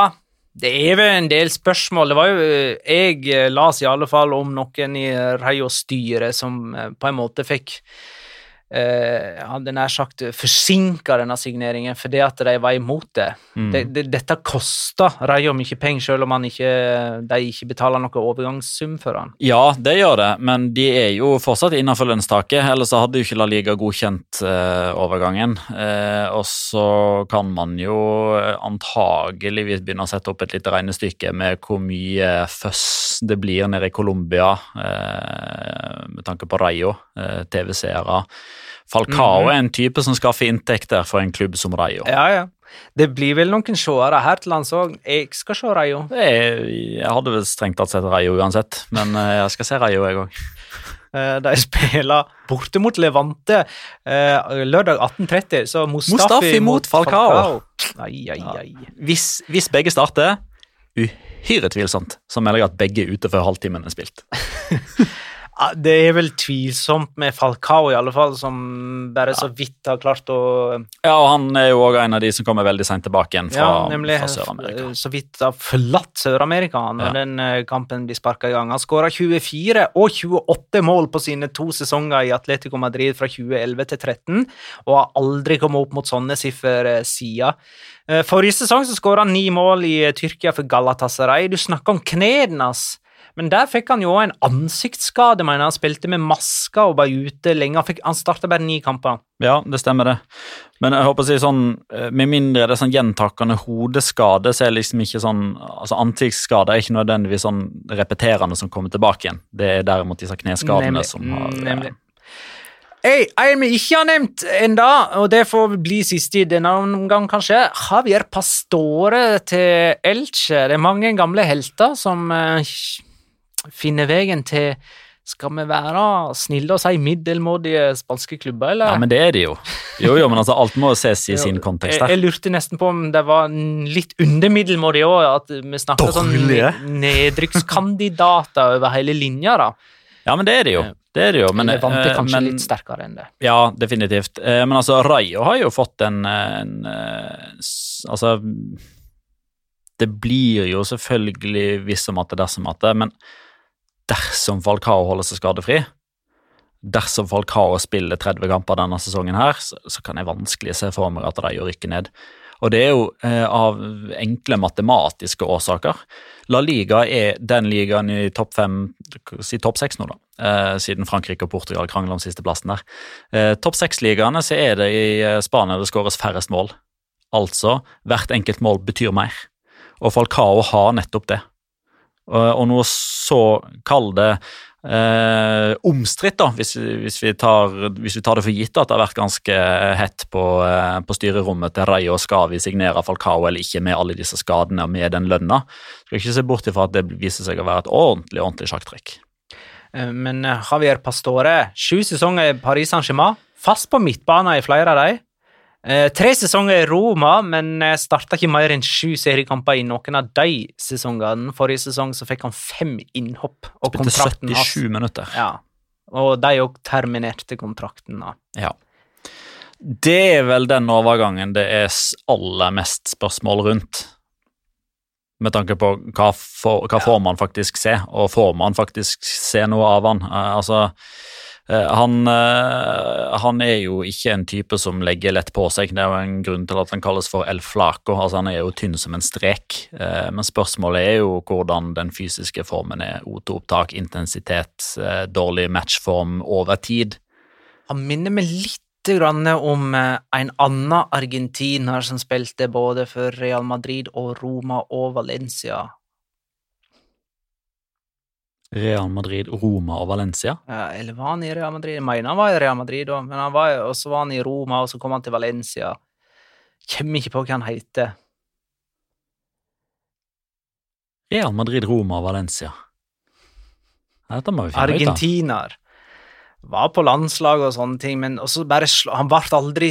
det er vel en del spørsmål. Det var jo Jeg eh, las i alle fall om noen i Rayo-styret som på en måte fikk eh, hadde nær sagt forsinka denne signeringen fordi at de var imot det. Mm. det, det dette koster Rayo mye penger, selv om ikke, de ikke betaler noen overgangssum for han. Ja, det gjør det, men de er jo fortsatt innenfor lønnstaket. Ellers hadde jo ikke La Liga godkjent eh, overgangen. Eh, og så kan man jo eh, antageligvis begynne å sette opp et lite regnestykke med hvor mye føss det blir nede i Colombia eh, med tanke på Rayo, eh, TV-seere. Falcao mm. er en type som skaffer inntekter for en klubb som Rayo. Ja, ja. Det blir vel noen seere her til lands òg. Jeg skal se Rayo. Jeg hadde vel strengt tatt sett Rayo uansett, men eh, jeg skal se Rayo, jeg òg. <laughs> Eh, De spiller borte mot Levante eh, lørdag 18.30, så Mustafi, Mustafi mot Falcao. Ai, ai, ai. Hvis, hvis begge starter, uhyre tvilsomt, så melder jeg at begge er ute før halvtimen er spilt. <laughs> Det er vel tvilsomt med Falcao, i alle fall, som bare så vidt har klart å Ja, og han er jo òg en av de som kommer veldig seint tilbake igjen fra, Ja, nemlig fra Sør-Amerika. så vidt har forlatt Sør-Amerika når Ja. den eh, kampen blir sparka i gang. Han skåra 24 og 28 mål på sine to sesonger i Atletico Madrid fra 2011 til 2013, og har aldri kommet opp mot sånne siffer eh, siden. Eh, Forrige sesong så skåra han ni mål i Tyrkia for Galatasaray. Du snakker om knærne hans. Men der fikk han jo en ansiktsskade, mener jeg. Han spilte med masker og var ute lenge. Han, fikk- han starta bare ni kamper. Ja, det stemmer det. Men jeg håper å si sånn, eh, med mindre det er sånn gjentakende hodeskade, så er liksom ikke sånn altså Ansiktsskade er ikke nødvendigvis sånn repeterende som kommer tilbake igjen. Det er derimot disse kneskadene Nemlig. som har eh, nemlig. Hey, en vi ikke har nevnt enda, og det får bli siste i denne omgang, kanskje. Javier Pastore til Elche. Det er mange gamle helter som eh, finner veien til Skal vi være snille og si middelmådige spanske klubber, eller? Ja, men det er de jo. Jo, jo, men altså, alt må ses i <laughs> sin kontekst Jeg, jeg lurte nesten på om det var litt under middelmådig òg, at vi snakker sånn nedrykkskandidater over hele linja, da. Ja, men det er de jo. Det er det jo, men, vant det kanskje men, litt sterkere enn det. Ja, definitivt. Eh, Men altså, Rayo har jo fått en, en eh, Altså Det blir jo selvfølgelig visse om at det dersom at det, men dersom Falcao holder seg skadefri Dersom Falcao spiller 30 kamper denne sesongen her, så, så kan jeg vanskelig se for meg at Rayo rykker ned. Og det er jo eh, av enkle matematiske årsaker. La Liga er den ligaen i topp fem, si topp seks nå, da, eh, siden Frankrike og Portugal krangler om sisteplassen der. Eh, topp seks-ligaene så er det i eh, Spania det skåres færrest mål. Altså, hvert enkelt mål betyr mer. Og Falcao har nettopp det. Og, og noe så, kall det eh, omstridt, hvis, hvis, vi tar, hvis vi tar det for gitt at det har vært ganske hett på, eh, på styrerommet til Rayo skal vi signere Falcao eller ikke med alle disse skadene og med den lønna. Skal ikke se bort ifra at det viser seg å være et ordentlig, ordentlig sjakktrekk. Eh, Men eh, Javier Pastore, sju sesonger i Paris Saint-Germain, fast på midtbanen i flere av dem. Eh, tre sesonger i Roma, men eh, starta ikke mer enn sju seriekamper i noen av de sesongene. Forrige sesong så fikk han fem innhopp, og Spilte kontrakten hans minutter. Ja, og de òg terminerte kontrakten. da. Ja. Det er vel den overgangen det er aller mest spørsmål rundt. Med tanke på hva, får- hva får man faktisk se, og får man faktisk se noe av han? Eh, altså, han, eh, han er jo ikke en type som legger lett på seg. Det er jo en grunn til at han kalles for El Flaco. Altså, han er jo tynn som en strek. Eh, Men spørsmålet er jo hvordan den fysiske formen er. O2-opptak, intensitet, eh, dårlig matchform over tid. Han minner meg litt om eh, en annen argentiner som spilte både for Real Madrid og Roma og Valencia. Real Madrid, Roma og Valencia. Ja, eller var han i Real Madrid? Jeg mener han var i Real Madrid da, men han var, og så var han i Roma, og så kom han til Valencia. Kommer ikke på hva han heter. Real Madrid, Roma og Valencia. Dette må vi finne ut. Argentiner. Var på landslag og sånne ting, men også bare slå han ble aldri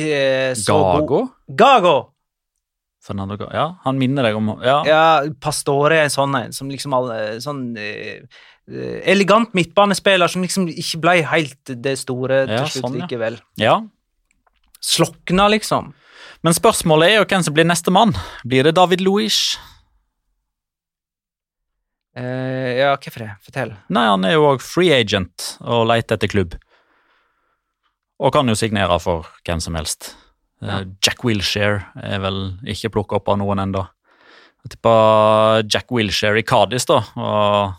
så så god. Gago? Fernando. Ja, han minner deg om Ja, Ja, Pastore er en sånn en, som liksom alle, sånn eh, Elegant midtbanespiller som liksom ikke ble helt det store til Ja, slutt sånn, ja. likevel. ja. Slokna, liksom. Men spørsmålet er jo hvem som blir neste mann. Blir det David Luish? Eh, ja, hvorfor det? Fortell. Nei, han er jo òg free agent og leter etter klubb. Og kan jo signere for hvem som helst. Eh, Ja. Jack Wilshere er vel ikke plukka opp av noen ennå. Jeg tipper Jack Wilshere i Cardis da, og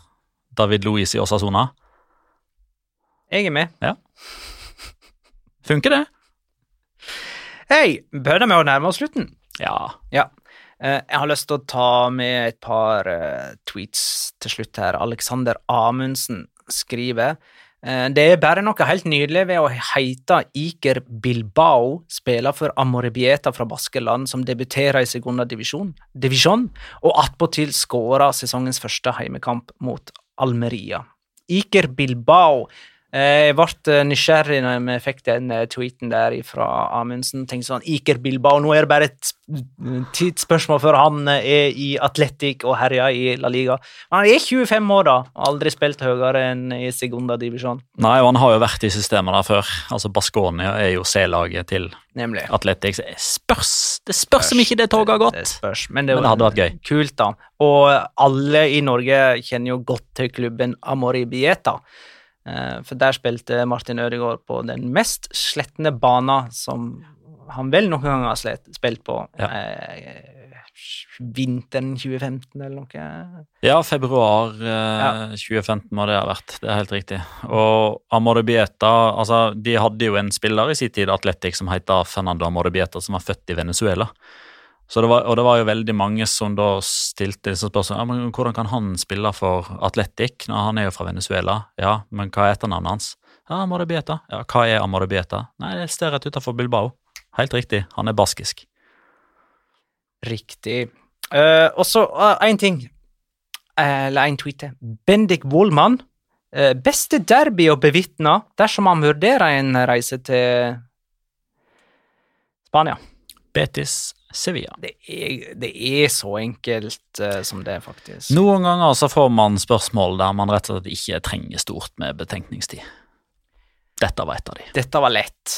David Louise i Osasona. Jeg er med. Funker det? Hei, bør med å nærme oss slutten. Ja. Ja. Eh, jeg har lyst til å ta med et par eh, tweets til slutt her. Alexander Amundsen skriver Det er bare noe helt nydelig ved å heite Iker Bilbao, spiller for Amorebieta fra Baskeland, som debuterer i segunda divisjon, divisjon og attpåtil skårer sesongens første heimekamp mot Almeria. Iker Bilbao Eh, Jeg ble eh, nysgjerrig når vi fikk den eh, tweeten der fra Amundsen. Tenkte sånn, Iker Bilbao, nå er det bare et tidsspørsmål før han eh, er i Atletic og herjer i La Liga. Men han er 25 år, da. Aldri spilt høyere enn i segunda divisjon. Nei, og han har jo vært i systemet der før. Altså, Baskonia er jo C-laget til Nemlig. Athletics. Det spørs, det spørs om ikke det toget har Det gått. spørs, men det, Men det hadde vært gøy. Kult, da. Og alle i Norge kjenner jo godt til klubben Amoribieta. Eh, For der spilte Martin Ødegaard på den mest slettende bana som han vel noen gang har spilt på. Ja. Eh, vinteren 2015 eller noe. Ja, februar eh, Ja. 2015 må det ha vært. Det er helt riktig. Og Amorebieta altså, De hadde jo en spiller i sin tid, Atletic, som heter Fernando Amorebieta, som var født i Venezuela. Så det var, og det var jo veldig mange som da stilte disse spørsmålene. Ja, men hvordan kan han spille for Atletic når han er jo fra Venezuela? Ja, men hva er etternavnet hans? Ja, Amorebieta. Ja, hva er Amorebieta? Nei, det står rett utenfor Bilbao. Helt riktig, han er baskisk. Riktig. Uh, og så én ting, uh, eller én tweet til. Bendik Wollmann. eh, beste derby å bevitne dersom han vurderer en reise til Spania. Betis Sevilla. Det er, det er så enkelt uh, som det, faktisk. Noen ganger så får man spørsmål der man rett og slett ikke trenger stort med betenkningstid. Dette var et av de. Dette var lett.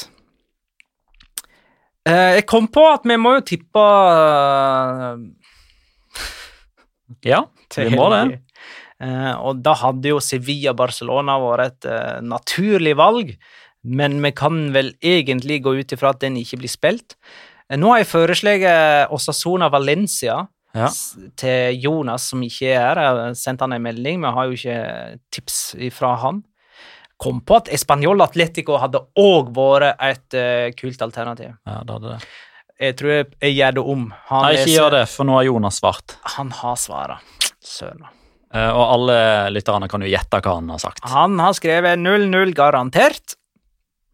Uh, jeg kom på at vi må jo tippe uh, Ja, <laughs> vi må det. og da hadde jo Sevilla-Barcelona vært et naturlig valg, men vi kan vel egentlig gå ut ifra at den ikke blir spilt. Eh, nå har jeg foreslått Osasona Valencia Ja. til Jonas, som ikke er her. Jeg har sendt han en melding, men jeg har jo ikke tips fra han. Kom på at Español Atletico hadde òg vært et uh, kult alternativ. Ja, det hadde det. Jeg tror jeg, jeg gjør det om. Han, Nei, ikke gjør det, for nå har Jonas svart. han har svara. Søren. Uh, Og alle lytterne kan jo gjette hva han har sagt. Han har skrevet 0-0 garantert.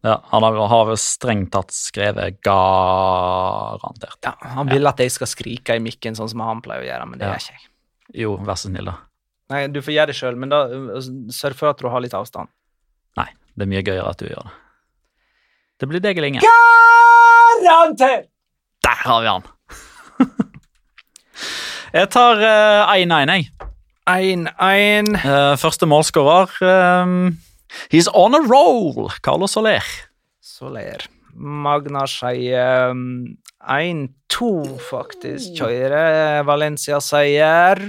Ja, han har, har vel strengt tatt skrevet garantert. Ja, han vil at jeg skal skrike i mikken, sånn som han pleier å gjøre, men det Ja. gjør ikke jeg. Jo, vær så snill, da. Nei, Du får gjøre det sjøl, men da uh, sørg for at du har litt avstand. Nei, det er mye gøyere at du gjør det. Det blir deg eller ingen. Garantert! Der har vi han! <laughs> jeg tar eh, 1-1, jeg. 1-1. Uh, første målskårer eh, He's on a roll! Carlo Soler. Soler. Magna sier um, 1-2, faktisk. Kjører Valencia-seier.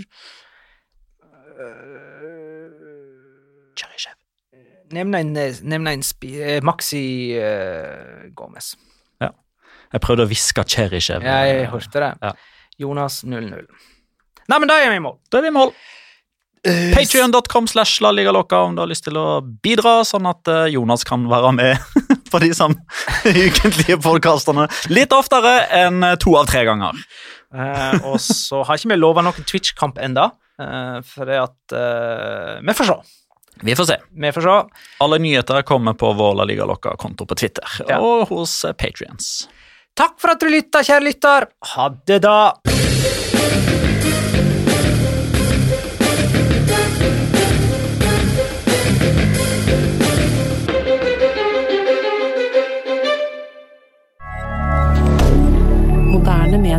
Cheryshev. Nevn en, nevn en spi, eh, Maxi uh, Gomez. Jeg prøvde å hviske Cherishev. Jeg hørte det. Ja. Jonas 0-0. Nei, men da er vi i mål. Da er vi i mål. Patreon.com slash La Liga om du har lyst til å bidra, sånn at eh, Jonas kan være med <laughs> på de som <laughs> ukentlige podkastene litt oftere enn eh, to av tre ganger. Eh, og så har ikke vi lova noen Twitch-kamp enda, eh, for det at eh, Vi får se. Vi får se. Vi får se. Alle nyheter kommer på vår La Liga Loca-konto på Twitter Ja. og hos eh, Patrions. Takk for at du lytta, kjære lytter. Ha det, da.